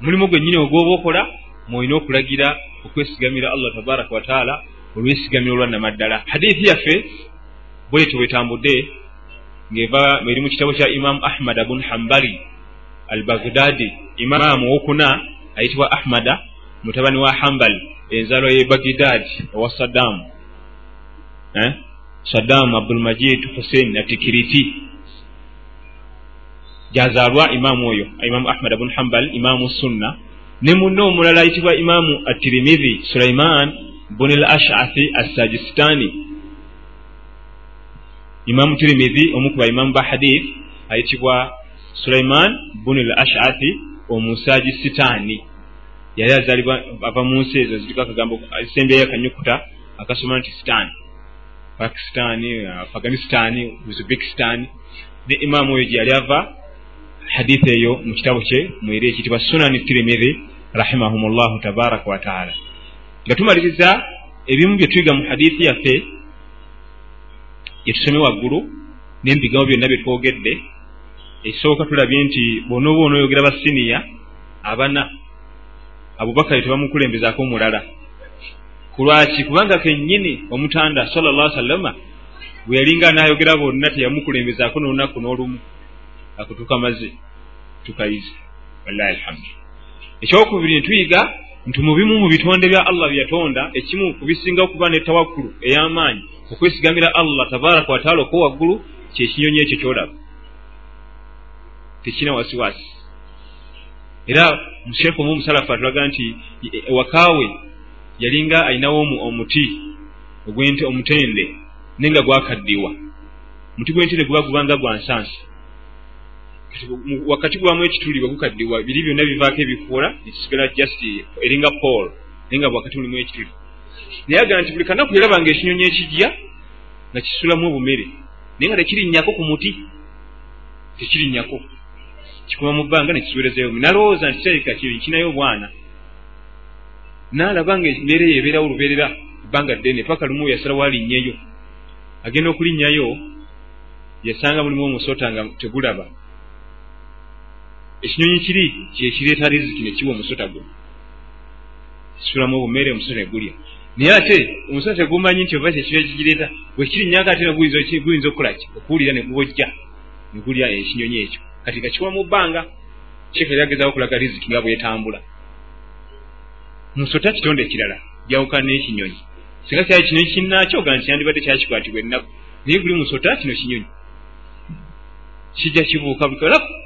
mulimu gwennyini ogwoba okola mwolina okulagira okwesigamira allah tabaraka wataala olwesigamira olwannamaddala hadithi yaffe bwetyo bwetambudde ngeva eri mu kitabo kya imamu ahmad bun hambali al bagdadi imamu owokuna ayitibwa ahmada mutabani wa hambal enzalo ye bagdad owa saddamu eh? saddamu abdulmajid hussein atikiriti gyazaalwa imamu oyo imamu ahmad bun hambal imamu sunna ne munne omulala ayitibwa imamu atirimidhi sulaiman bun al ashathi assajistani. Imamu tirimidhi omu ku baimamu ba hadith ayitibwa sulaiman bun al ashathi omusaji sitaani yali azalibwa ava mu nsi ezo ziriko akagambo sembeyo akanyukuta akasoma nti sitaani pakistani afghanistani uzbekistani ne imamu oyo gyeyali ava hadith eyo mu kitabo kye mweri ekitibwa sunani tirimidhi rahimahum llahu tabaraka wataala nga tumaliriza ebimu bye tuyiga mu hadithi yaffe gyetusome waggulu n'ebigambo byonna bye twogedde ekisooka tulabye nti bona oba onoyogera basiniya abana abubakari tebamukulembezaako mulala. Kulwaki kubanga kennyini omutanda salllah sallama bwe yalinga naayogera bonna teyamukulembezaako n'olunaku n'olumu akutuka maze tukayize. Wallahi alhamdu. Ekyokubiri ne tuyiga nti mu bimu mu bitonde bya allah bye yatonda ekimu kubisinga okuba ne tawakkulu ey'amaanyi okwesigamira allah tabaraka wataala okwo waggulu kyekinyonyi ekyo kyolaba. Tekina wasiwasi. Era musheefu omu omusalafu atulaga nti ewakaawe yalinga ayinawo omuti omutende naye nga gwakaddiwa. Omuti gw'entende guba gubanga gwa nsansi wakati gwamu ekituli bwe gukaddiwa biri byonna bivaako ebikoola nekisigala just eringa paul naye nga bwakati mulimu ekituli naye agala nti buli kanaku yalabanga ekinyonyi ekijja nga kisulamu obumere naye nga tekirinnyako ku muti tekirinnyako. Kikuma mu bbanga nekisuubirezayo nalowooza nti kirabika kinayo obwana. Naalaba nga embeera eyo ebeerawo olubeerera ebbanga ddene paka lumu yasalawo alinnyeyo agenda okulinnyayo yasanga mulimu omusota nga tegulaba ekinyonyi kiri kyekireeta riziki nekiwa omusota gwe. Kisulamu obumere omusota negulya naye ate omusota tegumanyi nti oba kyekiba kigireeta bwekirinyako ate guyinza okukolaki okuwulira negubojja negulya ekinyonyi ekyo. Kati nga kiwa mu bbanga sheeka yagezao okulaga riziki nga bwetambula musota kitonde ekirala jawukana n'ekinyonyi. Singa kyali kinyonyi kinnaakyo oga nti yandibadde kyakikwatibwa ennaku. Naye guli musota kino kinyonyi. Kijja kibuuka bukolaku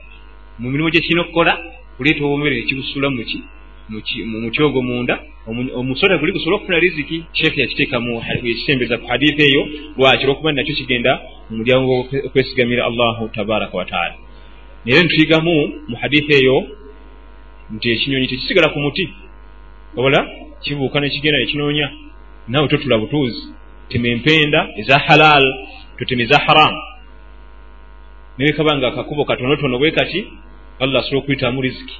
mu mirimu gye kirina okukola kuleeta obumere nekibusula muki mu muti ogwo munda. Omusota guli gusobola okufuna riziki. Sheekh yakiteeka ekisembeza ku haditha eyo lwaki olwokuba nakyo kigenda mu mulyango okwesigamira allahu tabaraka wataala naye nituyigamu mu haditha eyo nti ekinyonyi tekisigala ku muti. Obola kibuuka nekigenda nekinoonya naawe totula butuuzi. Tema empenda eza halal totema eza haramu newekaba nga akakubo katonotono bwe kati allah asobola okuyitamu riziki.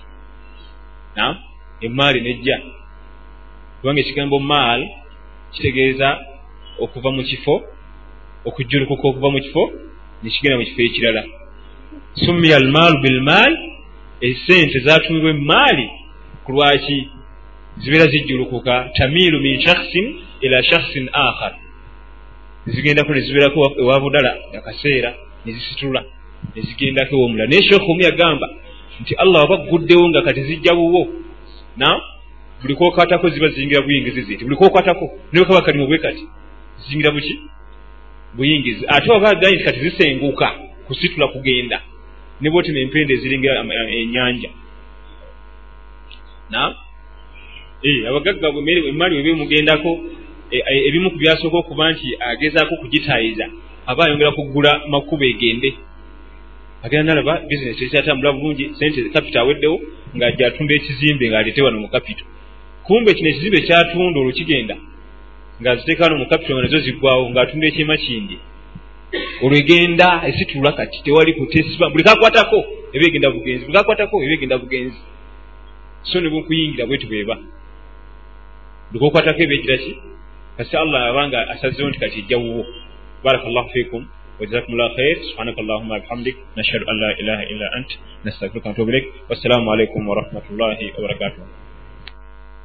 Nam emaali nejja. Kubanga ekigambo maal kitegeeza okuva mu kifo okujjulukuka okuva mu kifo nekigenda mu kifo ekirala. Summiya almaalu bilmaal esente zatumibwa emaali ku lwaki zibeera zijjulukuka tamiilu min shakhsin ila shakhsin akhar zigendako nezibeerako ewa budala akaseera nezisitula nezigendako ewomulala. Naye sheekh omu yagamba nti allah waba guddewo nga kati zijja buwo na? Buli kwokwatako ziba zizingira buyingizi ziti. Buli kwokwatako niwe kaba kalimu bwe kati zizingira buki? Buyingizi. Ate waba agayi nti kati zisenguka kusitula kugenda ne bwotema empenda eziringira enyanja na? Abagagga emaali webemugendako ebimu ku byasooka okuba nti agezaako kugitayiza aba ayongera kugula makubo egende agenda nalaba bizinesi ekyatambula bulungi sente kapita aweddewo ngaajja atunda ekizimbe ng'aleete wano mu kapito kumbe kino ekizimbe kyatunda olwo kigenda ngaaziteekano mu capital nazo ziggwawo ng'atunda ekyema kindi. Olwo egenda esitula kati tewali kutesiba buli kakwatako eba egenda bugenzi buli kakwatako eba egenda bugenzi. So ne bwekuyingira bwetu bweba buli kokwatako eba egira ki? Kasi allah abanga asazewo nti kati ejja wuwo. Baraka llahu fikum wajazakumullahu khair. Subhanaka allahuma bihamdik. Nashhadu an la ilaha illa ant. Nastafiruka natubu ilaik wassalamu alaikum warahmatullahi wabarakatuh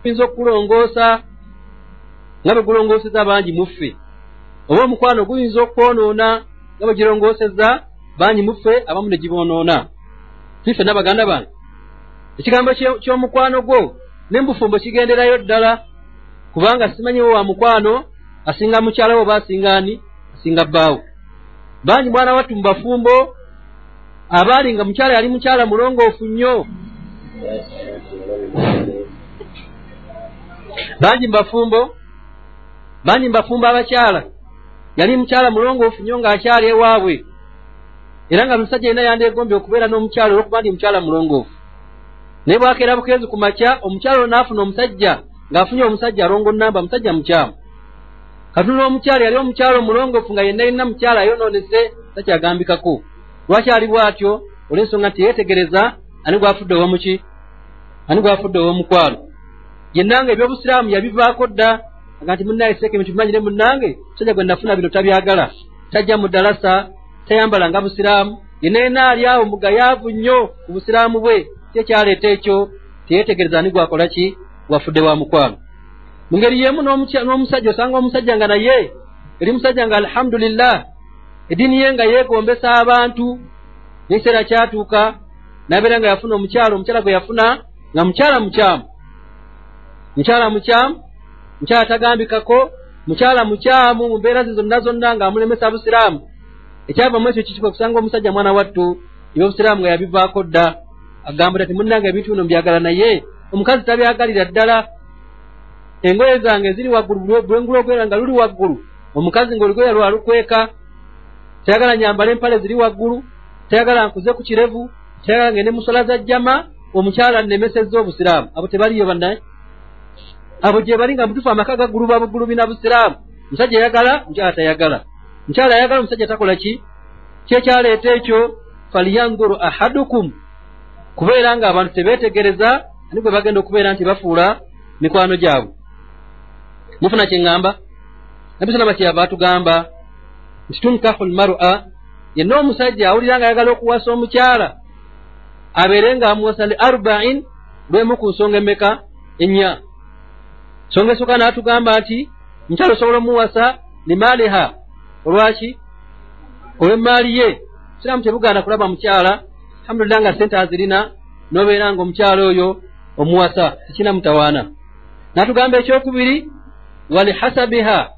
tuyinza okulongoosa nga bwe gulongooseza bangi muffe oba omukwano guyinza okwonoona nga bwe girongooseza bangi muffe abamu ne giboonoona tife n'abaganda bange. Ekigambo ky'omukwano gwo n'embufumbo kigenderayo ddala kubanga simanyiwo wa mukwano asinga mukyalawo oba asingaani asinga bbaawo. Bangi mwana wattu mu bafumbo abaali nga mukyala yali mukyala mulongoofu nnyo. Bangi mu bafumbo bangi mu bafumbo abakyala. Yali mukyala mulongoofu nnyo ng'akyali ewaabwe. Era nga musajja yina yandeegombye okubeera n'omukyala olwokuba ndi mukyala mulongoofu. Naye bwakeera bukeezi ku makya omukyala olwo n'afuna omusajja ng'afunye omusajja alongo namba musajja mukyamu katunula omukyala yali omukyala omulongoofu nga yenna yenna mukyala ayonoonese takyagambikako lwakyali bw'atyo? Olw'ensonga nti yeetegereza ani gwafudde owomuki ani gwafudde ow'omukwalo yenna nga ebyobusiraamu yabivaako dda aga nti munnaye seeke bintu bimanyire munnange musajja gwe nafuna bino tabyagala. Tajja mu ddalasa tayambala nga busiraamu yenna yenna ali awo mugayaavu nnyo ku busiraamu bwe ki ekyaleeta ekyo. Teyeetegereza ani gwakola ki? Gwafudde wa mukwalo mu ngeri yemu n'omusajja osanga omusajja nga naye eri musajja nga alhamdulillah. Eddiini ye nga yeegombesa abantu n'ekiseera kyatuuka nabeera nga yafuna omukyalo omukyala gwe yafuna nga mukyala mukyamu. Mukyala mukyamu mukyala tagambikako mukyala mukyamu mu mbeera ze zonna zonna ng'amulemesa busiraamu ekyavamu ekyo kikikwe kusanga omusajja mwana wattu ebyobusiraamu nga yabivaako dda. Agamba ti munnanga ebintu bino mbyagala naye. Omukazi tabyagalira ddala engoye zange ziri waggulu bulwengulu ogwera nga luli waggulu. Omukazi ngaolugoye lwalukweka tayagala nyambala empale ziri waggulu tayagala nkuze ku kirevu tayagala ngende musola za jjama omukyala nnemesezza obusiraamu. Abo tebaliyo bannaye? Abo gye bali nga mutufu amaka gagguluba bugulubina busiraamu. Musajja ayagala mukyala tayagala. Mukyala ayagala omusajja takola ki? Kyekyaleeta ekyo falyanzuru ahadukum. Kubeera nga abantu tebeetegereza ani gwe bagenda okubeera nti bafuula mikwano gyabwe mufuna kyeŋŋamba nabbi salama kyeyava atugamba nti tunkahu lmar'a yenna omusajja awulira nga ayagala okuwasa omukyala abeere nga amuwasa li arbain lwemu ku nsonga emeka ennya. Nsonga esooka n'atugamba nti mukyala osobola omuwasa limaaliha olwaki? Olw'emaali ye siraamu tebugaana kulaba mukyala alhamdulillah nga sente azirina n'obeera nga omukyala oyo omuwasa tekina mutawaana n'atugamba ekyokubiri walihasabiha.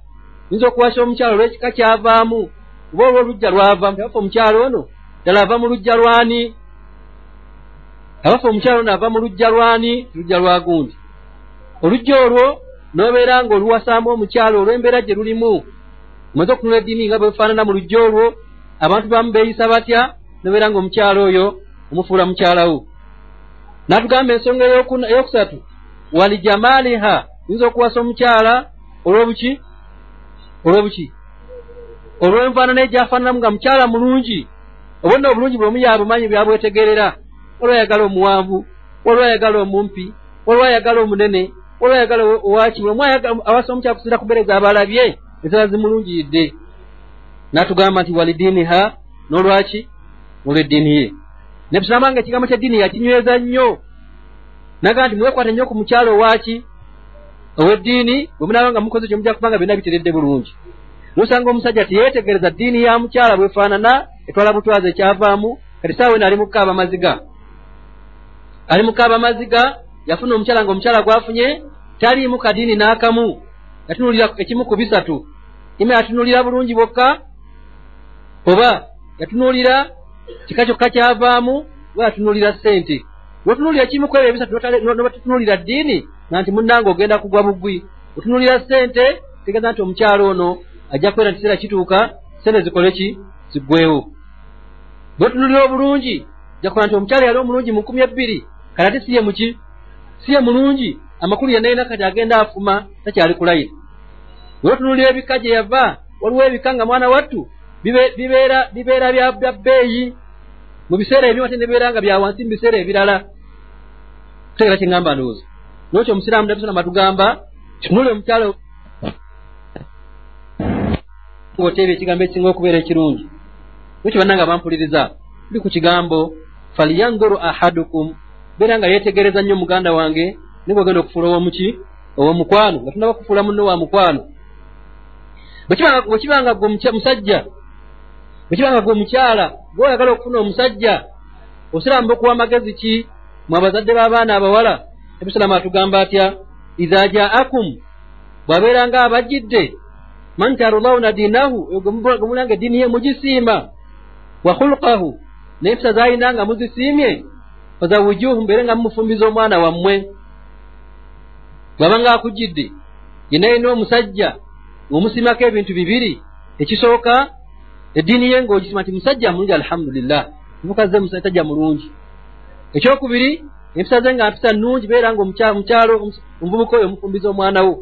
Yinza okuwasa omukyalo olw'ekika kyavaamu oba olw'olujja lwavaamu tebafa omukyalo ono? Ddala ava mu lujja lwani? Abafa omukyalo ono ava mu lujja lwani? Lujja lwa gundi. Olujja olwo n'obeera nga oluwasaamu omukyalo olw'embeera gye lulimu. Omaze okunula eddiini nga bwefaanana mu lujja olwo abantu bamu beeyisa batya? N'obeera nga omukyalo oyo omufuula mukyalawo n'atugamba ensonga eyokusatu. Walijamaaliha yinza okuwasa omukyala olw'obuki? Olw'obuki? Olw'enfaanana egyafaananamu nga mukyala mulungi obonna obulungi bwe omu yabumanyi byabwetegerera waliwo ayagala omuwanvu waliwo ayagala omumpi waliwo ayagala omunene waliwo ayagala owakibwe omu awasa omukyala kusinza kubeereza abalabye ezala zimulungiyidde n'atugamba nti walidiiniha n'olwaki? Olw'eddiini ye. Ne tusalamba nga ekigambo ky'eddiini yakinyweza nnyo. Nagaa nti mwekwata nnyo ku mukyalo owaki ow'eddiini bwe munaaba nga mukoze kyo mujja kubanga byonna biteredde bulungi. Nosanga omusajja teyeetegereza ddiini ya mukyala bwefaanana etwala butwazi ekyavaamu kati saawa eno ali mukaaba maziga. Ali mukaaba maziga yafuna omukyala nga omukyala gwafunye taliimu kadiini n'akamu. Yatunulira ekimu ku bisatu. Ima yatunulira bulungi bwokka oba yatunulira kika kyokka kyavaamu oba yatunulira ssente wetunulira kimu ku ebyo ebisatu nobatutunulira ddiini nga nti munnanga ogenda kugwa bugwi otunulira ssente tegeeza nti omukyalo ono ajja kubeera nti kiseera kituuka sente zikole ki? Ziggwewo bwetunulira obulungi jakuba nti omukyalo yali omulungi mu nkumi ebbiri kati ate siye muki siye mulungi amakulu yenna yina kati agenda afuma takyali kulayira weotunulira ebika gye yava waliwo ebika nga mwana wattu bibeera bya bbeeyi mu biseera ebimu ate nebibeera nga bya wansi mu biseera ebirala. Kutegeera kyeŋŋamba ndowooza. Nokyo omusiraamu nabisalama tugamba tunule omukyalo oteebya ekigambo ekisinga okubeera ekirungi? Nokyo bannanga bampuliriza? Tuli ku kigambo falyanzuru ahadukum. Beera nga yeetegereza nnyo muganda wange ni bwogenda okufuula owomuki owomukwano nga tunaba kufuula munno wa mukwano. Bwekibanga gwe musajja bwekibanga gwe omukyala gweoyagala okufuna omusajja osiraamu bokuwa magezi ki? Mwe abazadde b'abaana abawala ebisalamu atugamba atya iza jaakum bw'abeeranga abajjidde man tarulauna diinahu gemulanga eddiini ye mugisiima wa khulukahu n'empisa z'alina nga muzisiimye fazawijuhu mbeere nga mumufumbiza omwana wammwe. Bw'abanga akujjidde yena yina omusajja ng'omusiimako ebintu bibiri ekisooka eddiini ye ng'ogisima nti musajja mulungi alhamdulillah. Mukaze musajja mulungi. Ekyokubiri empisa ze nga mpisa nnungi beera nga omukyalo omuvubuka oyo omufumbiza omwana wo.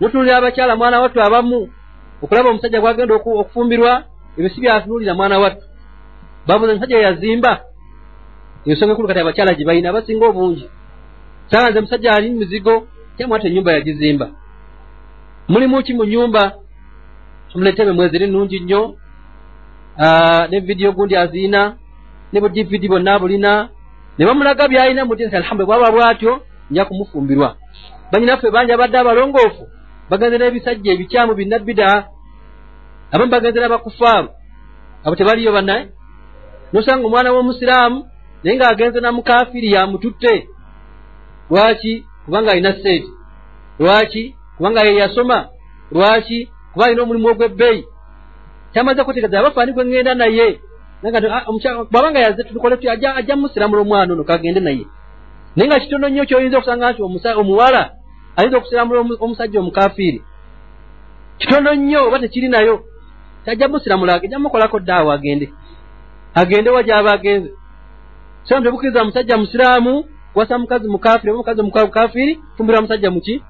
Notunulira abakyala mwana wattu abamu okulaba omusajja gwagenda okufumbirwa ebyo si byatunulira mwana wattu. Babuza omusajja yazimba? Ensonga ekulu kati abakyala gye balina abasinga obungi. Sanga nze musajja ali mumizigo kyamwate enyumba yagizimba. Mulimu ki mu nyumba tumuletebe mweziri nnungi nnyo ne vidiyo gundi aziina ne bu dvd bonna bulina ne bamulaga byalina muti nti alhamdu bwaba bwatyo nja kumufumbirwa. Banyinaffe bangi abadde abalongoofu bagenze n'ebisajja ebikyamu binnabbida abamu bagenze n'abakufaaru abo tebaliyo bannaye nosanga omwana w'omusiraamu naye ng'agenze namukafiri yamututte. Lwaki? Kubanga alina seeti lwaki? Kubanga ye yasoma. Lwaki? Kuba alina omulimu ogw'ebbeeyi kyamaze kutegeeza abafaani gwe ŋŋenda naye. Ah, bwabanga yaze tukole tu ajja musiramula omwana ono kagende naye. Naye nga kitono nnyo kyoyinza okusanga nti omuwala ayinza okusiramula omusajja omukafiiri. Kitono nnyo oba tekiri nayo tajja musiramula ajja mukolako ddaawo agende. Agende wa gyaba agenze. So tebukkiriza musajja musiraamu kuwasa mukazi mukafiri oba mukazi mukafiri fumbira musajja muki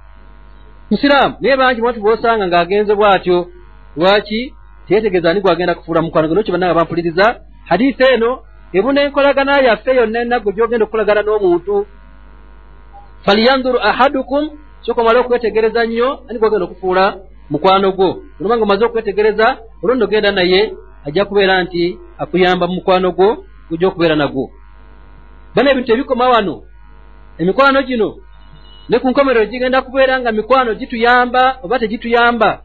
musiraamu. Naye bangi mwatu bosanga ng'agenze bw'atyo lwaki teyetegeeza ani gwagenda kufuula mukwano nokyo bannanga bampuliriza. Hadiisi eno ebuna enkolagana yaffe yonna enaggo gyogenda okukolagana n'omuntu. Falyanzuru ahadukum soka omale okwetegereza nnyo ani gwagenda okufuula mukwano gwo. Olobanga omaze okwetegereza olwondo ogenda naye ajja kubeera nti akuyamba mu mukwano gwo gujja okubeera nagwo. Bana ebintu ebikoma wano emikwano gino ne ku nkomerero gigenda kubeera nga mikwano gituyamba oba tegituyamba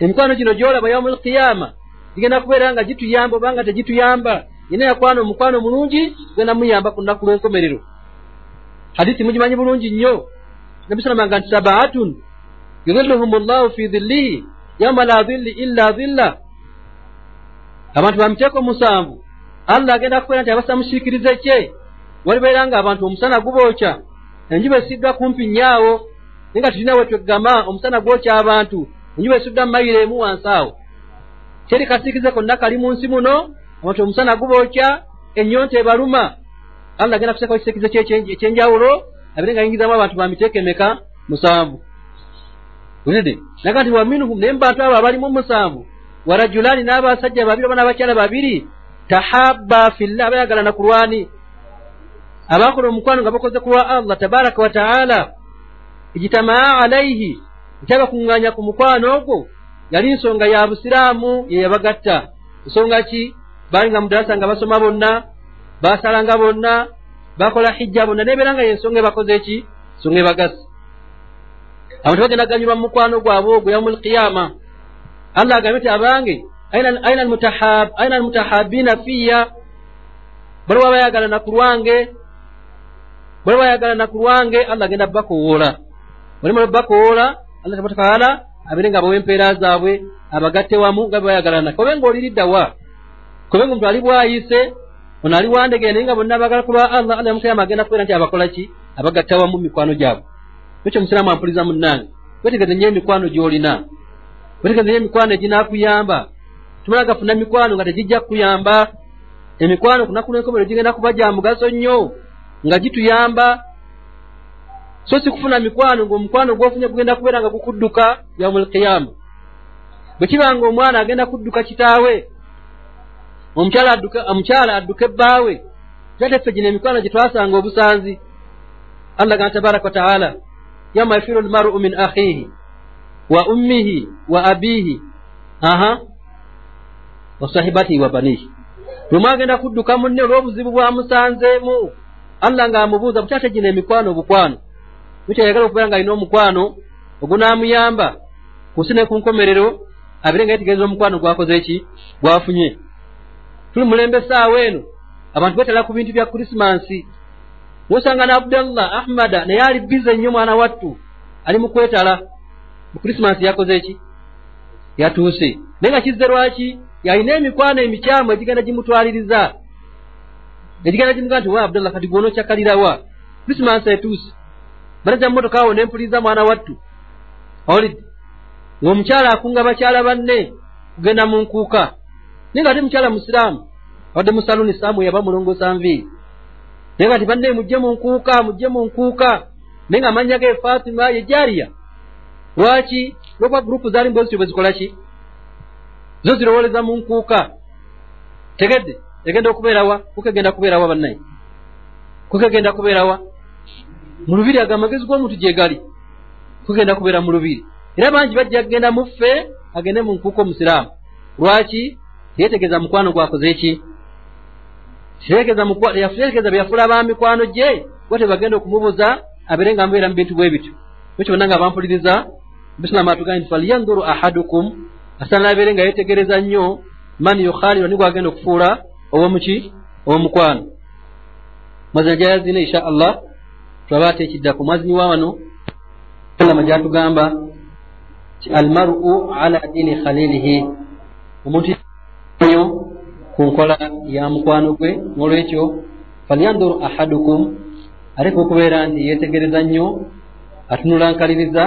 emikwano gino gyolaba yaumu alqiyama gigenda kubeera nga gituyamba obanga tegituyamba. Yina yakwana omukwano mulungi genda muyamba ku lunaku lw'enkomerero. Hadisi mugimanyi bulungi nnyo. Nabisalamanga nti sabaatun yudhilluhum llahu fi dhillihi yauma la dhilli illa dhilla abantu bamiteeko musanvu. Allah agenda kubeera nti abasa mukiikirize kye. Walibeera nga abantu omusana gubookya enjuba esiddwa kumpi nnyaawo naye nga tulina we tweggama omusana gwokya abantu enjuba esudda mumayiro emu wansi awo. Teri kasiikize konna kali mu nsi muno abantu omusana gubookya ennyonta ebaluma. Allah agenda kuteekawo ekisiikize ekyenjawulo abire nga yingizamu abantu bamiteeka emeka musanvu. Ulide naga nti waminhum naye mubantu abo abalimu musanvu warajulaani n'abasajja babiri oba n'abakyala babiri tahabba fillah abayagalana ku lwani abakola omukwano nga bakoze ku lwa allah tabaraka wataala ijitamaa alaihi ekyabakuŋŋaanya ku mukwano ogwo yali nsonga ya busiraamu ye yabagatta. Nsonga ki? Baali nga mudalasa nga basoma bonna basalanga bonna bakola hijja bonna nebeera nga yensonga ebakoze eki nsonga ebagasa. Abantu bagenda ganyulwa mu mukwano gwabwe ogwo yaumu lqiyama allah agambye ti abange aina almutahabina fiya baliwo abayagalana ku lwange baliwo bayagalana ku lwange allah agenda bakowoola balimu bakowoola allah tabaraka wataala abeere nga bawa empeera zaabwe abagatte wamu nga bebayagalana kobe nga oliriddawa kobe nga omuntu ali bwayise ono ali wandegere naye nga bonna bagala kulwa allah allah yamukayama agenda kubeera nti abakola ki? Abagatta wamu mikwano gyabwe. Ekyo musiraamu ampuliza munnange. Wetegeze nyo emikwano gy'olina. Wetegeze nyo emikwano eginaakuyamba. Tumala gafuna mikwano nga tegijja kukuyamba. Emikwano kunaku lwenkomero gigenda kuba gya mugaso nnyo nga gituyamba so si kufuna mikwano ngaomukwano gwofunye gugenda kubeera nga gukudduka yaumu alqiyama bwe kiba nga omwana agenda kudduka kitaawe omukyala adduka ebbaawe kyateffe gino emikwano gye twasanga obusanzi allah gana tabaraka wataala yauma yafiru lmaru min akhihi wa ummihi wa abihi aha wa sahibatihi wa banihi. Lwemwagenda kudduka munne olw'obuzibu bwamusanzeemu allah ng'amubuuza bukyate gino emikwano obukwano mukyayagala okubeera nga alina omukwano ogunaamuyamba ku nsi ne ku nkomerero abire nga yetegereza omukwano gwakoze eki gwafunye. Tuli mulembe essaawa eno abantu betala ku bintu bya krisimansi nosanga ne abdallah ahmada naye ali bize nnyo mwana wattu ali mu kwetala. Mu krisimansi yakoze eki yatuuse. Naye nga kizze lwaki? Yalina emikwano emikyamu egigenda gimutwaliriza. Egigenda gimuga nti wa abdallah kati gwona okyakkalirawa krisimansi etuuse banaja mumotoka awo nempuliriza mwana wattu. Awulidde ng'omukyala akunga bakyala banne kugenda mu nkuuka. Naye nga ate mukyala musiraamu abadde mu saluni saamu yaba mulongosa nviiri naye nga ti banne mujje mu nkuuka mujje mu nkuuka. Naye nga amannya ge fatima ye jariya lwaki? Lwokuba gurupu zaali mbozityo bwe zikola ki? Zo zirowoleza mu nkuuka. Tegedde egenda okubeerawa kuka egenda kubeerawa bannaye kuka egenda kubeerawa mu lubiri ago amagezi g'omuntu gye gali kugenda kubeera mu lubiri. Era bangi bajja kugenda muffe agende mu nkuuka omusiraamu. Lwaki? Teyetegeeza mukwano gwakoze eki yategeeza byafula ba mikwano gye gwe tebagenda okumubuza abeere nga mubeera mu bintu bwe bityo. Ekyo bonna nga bampuliriza bisiramu atugambye nti falyanduru ahadukum asaana abeere nga yetegereza nnyo man yukhalilu ni gwagenda okufuula owomuki owomukwano mazina gyayazina insha allah tulaba ate ekiddaku mwazini wa wano. Sallama gyatugamba ti almaru ala dini khalilihi. Omuntu nyo ku nkola ya mukwano gwe. Nolwekyo falyanduru ahadukum. Aleka okubeera nti yetegereza nnyo atunula nkaliriza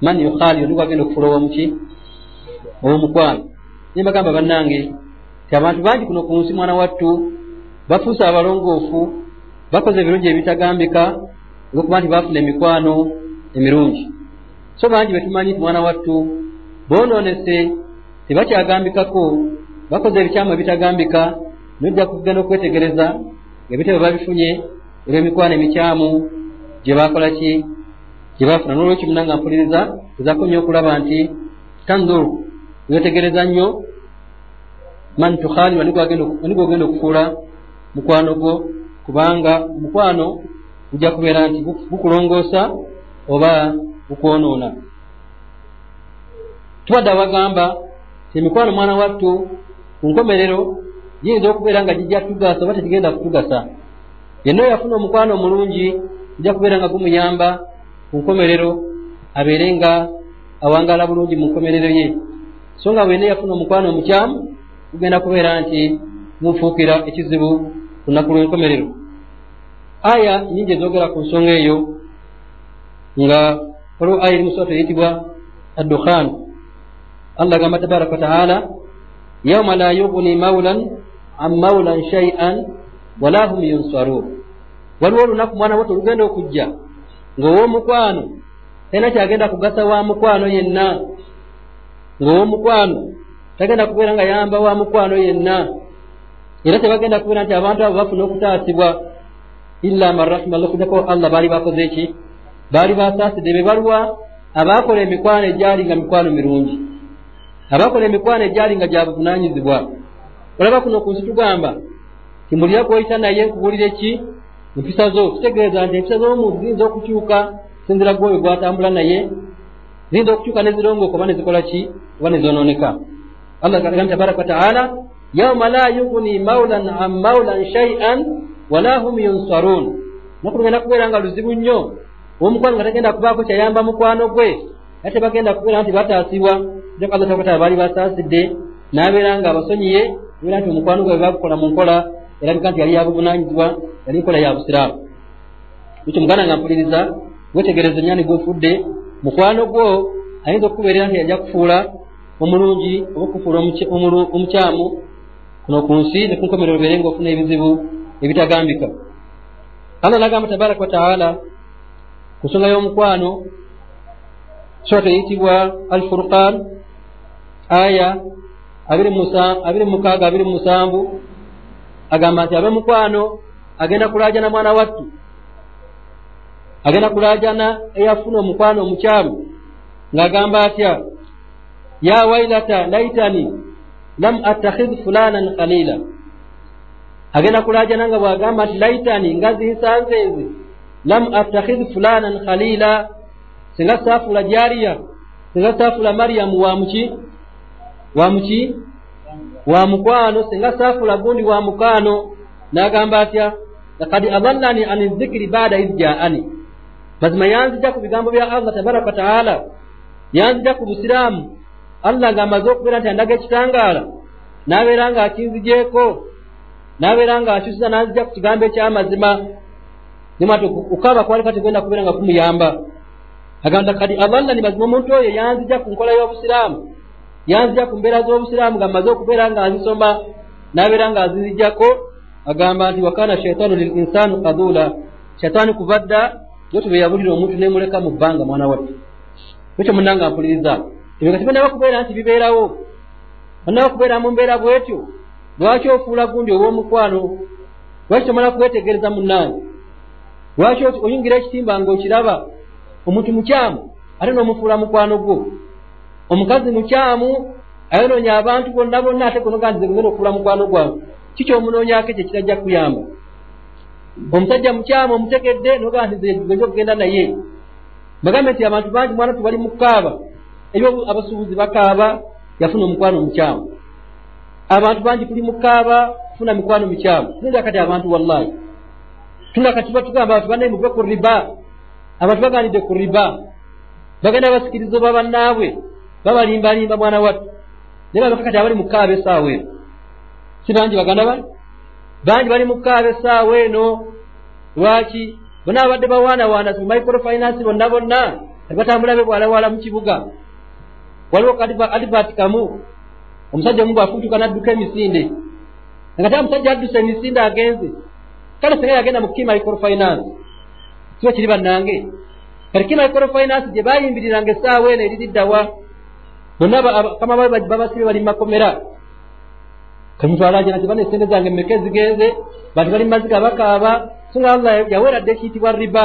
man yukhaliyo ni gwagenda okufuula owomuki owomukwano naye bagamba bannange ti abantu bangi kuno ku nsi mwana wattu bafuuse abalongoofu bakoze ebirungi ebitagambika olwokuba nti bafuna emikwano emirungi. So bangi betumanyi nti mwana wattu bonoonese tebakyagambikako bakoze ebikyamu ebitagambika nojja kugenda okwetegereza ngaebitabo babifunye olw'emikwano emikyamu gye bakola ki? Gye bafuna nolwekyo muna nga mpuliriza ezako nnyo okulaba nti tandur wetegereza nnyo man tukhalirwa nigwe ogenda okufuula mukwano gwo kubanga omukwano gujja kubeera nti bukulongoosa oba bukwonoona tubadde abagamba emikwano mwana wattu ku nkomerero giyinza okubeera nga gijja tugasa oba tegigenda kutugasa. Yenna oyafuna omukwano omulungi gujja kubeera nga gumuyamba ku nkomerero abeere nga awangaala bulungi mu nkomerero ye. So nga wenna yafuna omukwano omukyamu gugenda kubeera nti mufuukira ekizibu lunaku lw'enkomerero aya nyingi ezogera ku nsonga eyo nga waliwo aya eri musooto eyitibwa addukhan. Allah agamba tabaraka wataala yauma la yugni maulan an maulan shaian wala hum yunsarun waliwo olunaku mwana muto olugenda okujja ng'ow'omukwano talina kyagenda kugasa wa mukwano yenna. Ng'ow'omukwano tagenda kubeera nga yamba wa mukwano yenna era tebagenda kubeera nti abantu abo bafuna okutaasibwa illa man rahima allah. Baali bakoze eki baali basaasidde be baluwa abaakola emikwano egyali nga mikwano mirungi abaakola emikwano egyali nga gya buvunanyizibwa olaba kuno ku nsi tugamba timbulira kwoyita naye nkubuulira eki empisa zo kitegeeza nti empisa z'omuntu ziyinza okukyuka sinzira gwoyo gwatambula naye ziyinza okukyuka nezirongooka oba nezikola ki oba nezonooneka allah gamba tabaraka wataala yauma la yugni maulan an maulan shaian wala hum yunsarun naku lugenda kubeera nga luzibu nnyo omukwano nga tagenda kubaako kyayamba mukwano gwe era tebagenda kubeera nti bataasibwa allah baali basaasidde n'abeera nga abasonyiye beera nti omukwano gwe bagukola mu nkola erabika nti yali yabuvunanyizibwa yali nkola ya busiraamu ekyo muganda nga mpuliriza wetegereza ennyani gwefudde mukwano gwo ayinza okukubeerera nti yajja kufuula omulungi oba okufuula omukyamu kuno ku nsi ne ku nkomerero obeere nga ofuna ebizibu ebitagambika. Allah nagamba tabaraka wataala ku nsonga y'omukwano surata eyitibwa al furqan aya abiri mukaaga abiri musanvu agamba nti abemukwano agenda kulajana mwana wattu agenda kulajana eyafuna omukwano omukyamu ng'agamba atya ya wailata laitani lam attakhidh fulanan khalila agenda kulajana nga bwagamba nti laitani nga zinsanze nze lam attakhidh fulanan khalila singa saafula jariya singa saafula mariyamu wamuki wamuki wa mukwano. Singa saafula gundi wa mukwano. N'agamba atya lakad adallani an dhikiri baada id jaani. Mazima yanzija ku bigambo bya allah tabaraka wataala yanzija ku busiraamu allah ng'amaze okubeera nti andaga ekitangaala n'abeera nga akinzijeeko n'abeera nga akyusiza n'anzija ku kigambo ekyamazima nimati ukaba kwali kategenda kubeera nga kumuyamba. Agamba kadi adallani mazima omuntu oyo yanzija ku nkola y'obusiraamu yanzija ku mbeera z'obusiraamu nga mmaze okubeera nga azisoma n'abeera nga azizijjako agamba nti wakana shaitaanu lil insaanu kadula shaitaani kuva dda yo tube yabulira omuntu nemuleka mu bbanga mwana wattu ekyo munanga mpuliriza ebyo nga tibannaba kubeera nti bibeerawo bannaba kubeera mu mbeera bwetyo. Lwaki ofuula gundi olw'omukwano? Lwaki tomala kwetegereza munnange lwaki oyingira ekitimba ng'okiraba omuntu mukyamu ate n'omufuula mukwano gwo. Omukazi mukyamu ayonoonya abantu bonna bonna ate gonoga nti zegenda okufuula mukwano gwange kikyomunoonyako ekyo kirajja kuyamba omusajja mukyamu omutegedde nogaa nti genja okugenda naye. Bagambe nti abantu bangi mwana tubali mukaaba ebyo abasuubuzi bakaaba yafuna omukwano omukyamu. Abantu bangi tuli mukaaba kufuna mikwano mikyamu tunda kati abantu wallahi. Tunda kati batugamba abantu bannaye muve ku riba. Abantu baganidde ku riba. Bagenda basikiriza oba bannaabwe babalimbalimba mwana wattu. Naye babaka kati abali mukaaba esaawa eno. Si bangi baganda bali? Bangi bali mukaaba esaawa eno. Lwaki? Bona abadde bawaanawaana microfinance bonna bonna batambula be bwalawala mu kibuga waliwo adivert kamu. Omusajja omu bwafuutuka nadduka emisinde nga ta omusajja adduse emisinde agenze kale singa yagenda mu key microfinance. Kiba kiri bannange kati key microfinance gye bayimbiriranga essaawa eno eririddawa bonna kama babasibe bali mumakomera kamutwalajana tibana esente zange mmeka ezigenze bantu bali mumaziga bakaaba so nga allah yaweeradde ekiyitibwa riba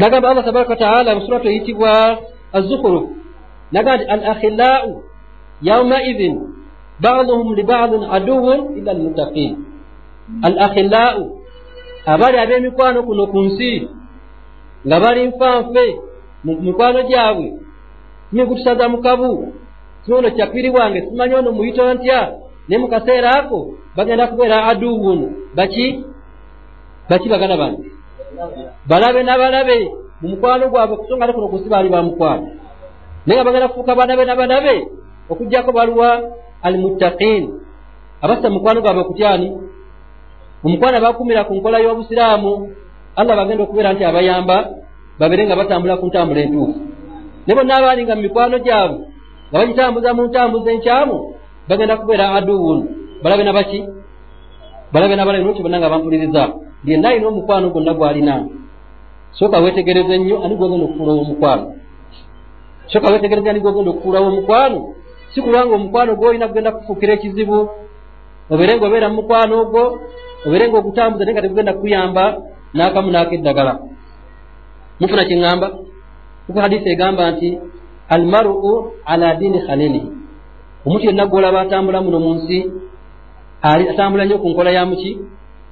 nagamba allah tabaraka wataala mu suratu eyitibwa azzukhuruf nagamba nti al akhilau yaumaidhin baduhum libadin aduwun illa almuttaqin al akhilau abaali ab'emikwano kuno ku nsi nga bali nfanfe mu mikwano gyabwe mikutusaza mukabu kyono kyapiri wange simanyi ono muyito ntya naye mu kaseera ako bagenda kubeera aduwun baki baki bagana bange balabe n'abalabe mu mukwano gwabwe kusonga ne kuno kusi baali bamukwano naye nga bagenda kufuuka balabe n'abalabe okugjako baluwa almuttaqin. Abassa mukwano gwabwe okutyani omukwano abakumira ku nkola y'obusiraamu allah bagenda okubeera nti abayamba babeere nga batambula ku ntambula entuufu. Ne bonna abaali nga mu mikwano gyabwe nga bagitambuza mu ntambuza enkyamu bagenda kubeera aduwun balabe nabaki balabe nabalabe nokyo bonna nga bampuliriza yenna alina omukwano gwonna gwalina sooka wetegereze nnyo ani gwogenda okufuula owomukwano sooka wetegereze ani gwogenda okufuulawo omukwano si kulwanga omukwano gwolina kugenda kufuukira ekizibu obeere nga obeera mu mukwano ogwo obeere nga ogutambuza naye nga tegugenda kukuyamba n'akamu n'akeddagala mufuna kiŋŋamba kuko hadisi egamba nti almaru ala diini khalilihi omuntu yenna gwolaba atambula muno mu nsi atambula nnyo ku nkola ya muki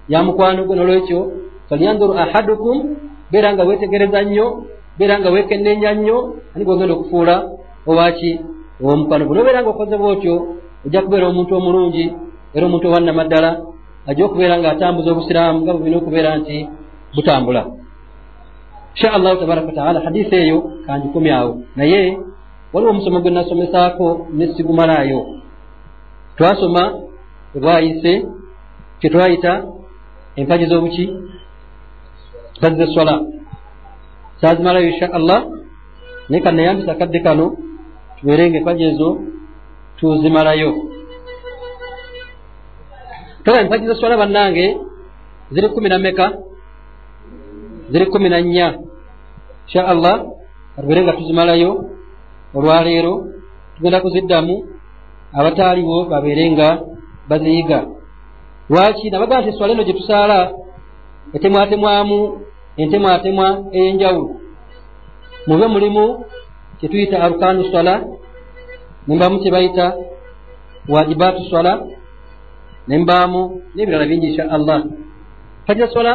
ya mukwano gwe nolwekyo falyanzuru ahadukum beera nga weetegereza nnyo beera nga weekenneenya nnyo ani gwogenda okufuula owaki owomukwano gwe nobeera nga okoze bwotyo ojja kubeera omuntu omulungi era omuntu owannamaddala ajja okubeera nga atambuza obusiraamu nga bubina okubeera nti butambula. Insha allahu tabaraka wataala hadisi eyo kangikomyawo naye waliwo omusomo gwe nasomesaako nesigumalayo twasoma ebwayise kyetwayita empaji z'obuki empaji zeswala saazimalayo insha allah naye kanayambisa kadde kano tubeere nga empaji ezo tuzimalayo toba empaji zeswala bannange ziri kumi na meka ziri kumi na nnya insha allah katubeere nga tuzimalayo olwaleero tugenda kuziddamu abataaliwo babeere nga baziyiga lwaki nabagaa nti eswala eno gye tusaala etemwatemwamu entemwatemwa ey'enjawulo. Mube mulimu kyetuyita arukanu swala nembaamu kye bayita wajibaatu swala nembaamu n'ebirala bingi insha allah. Fajira swala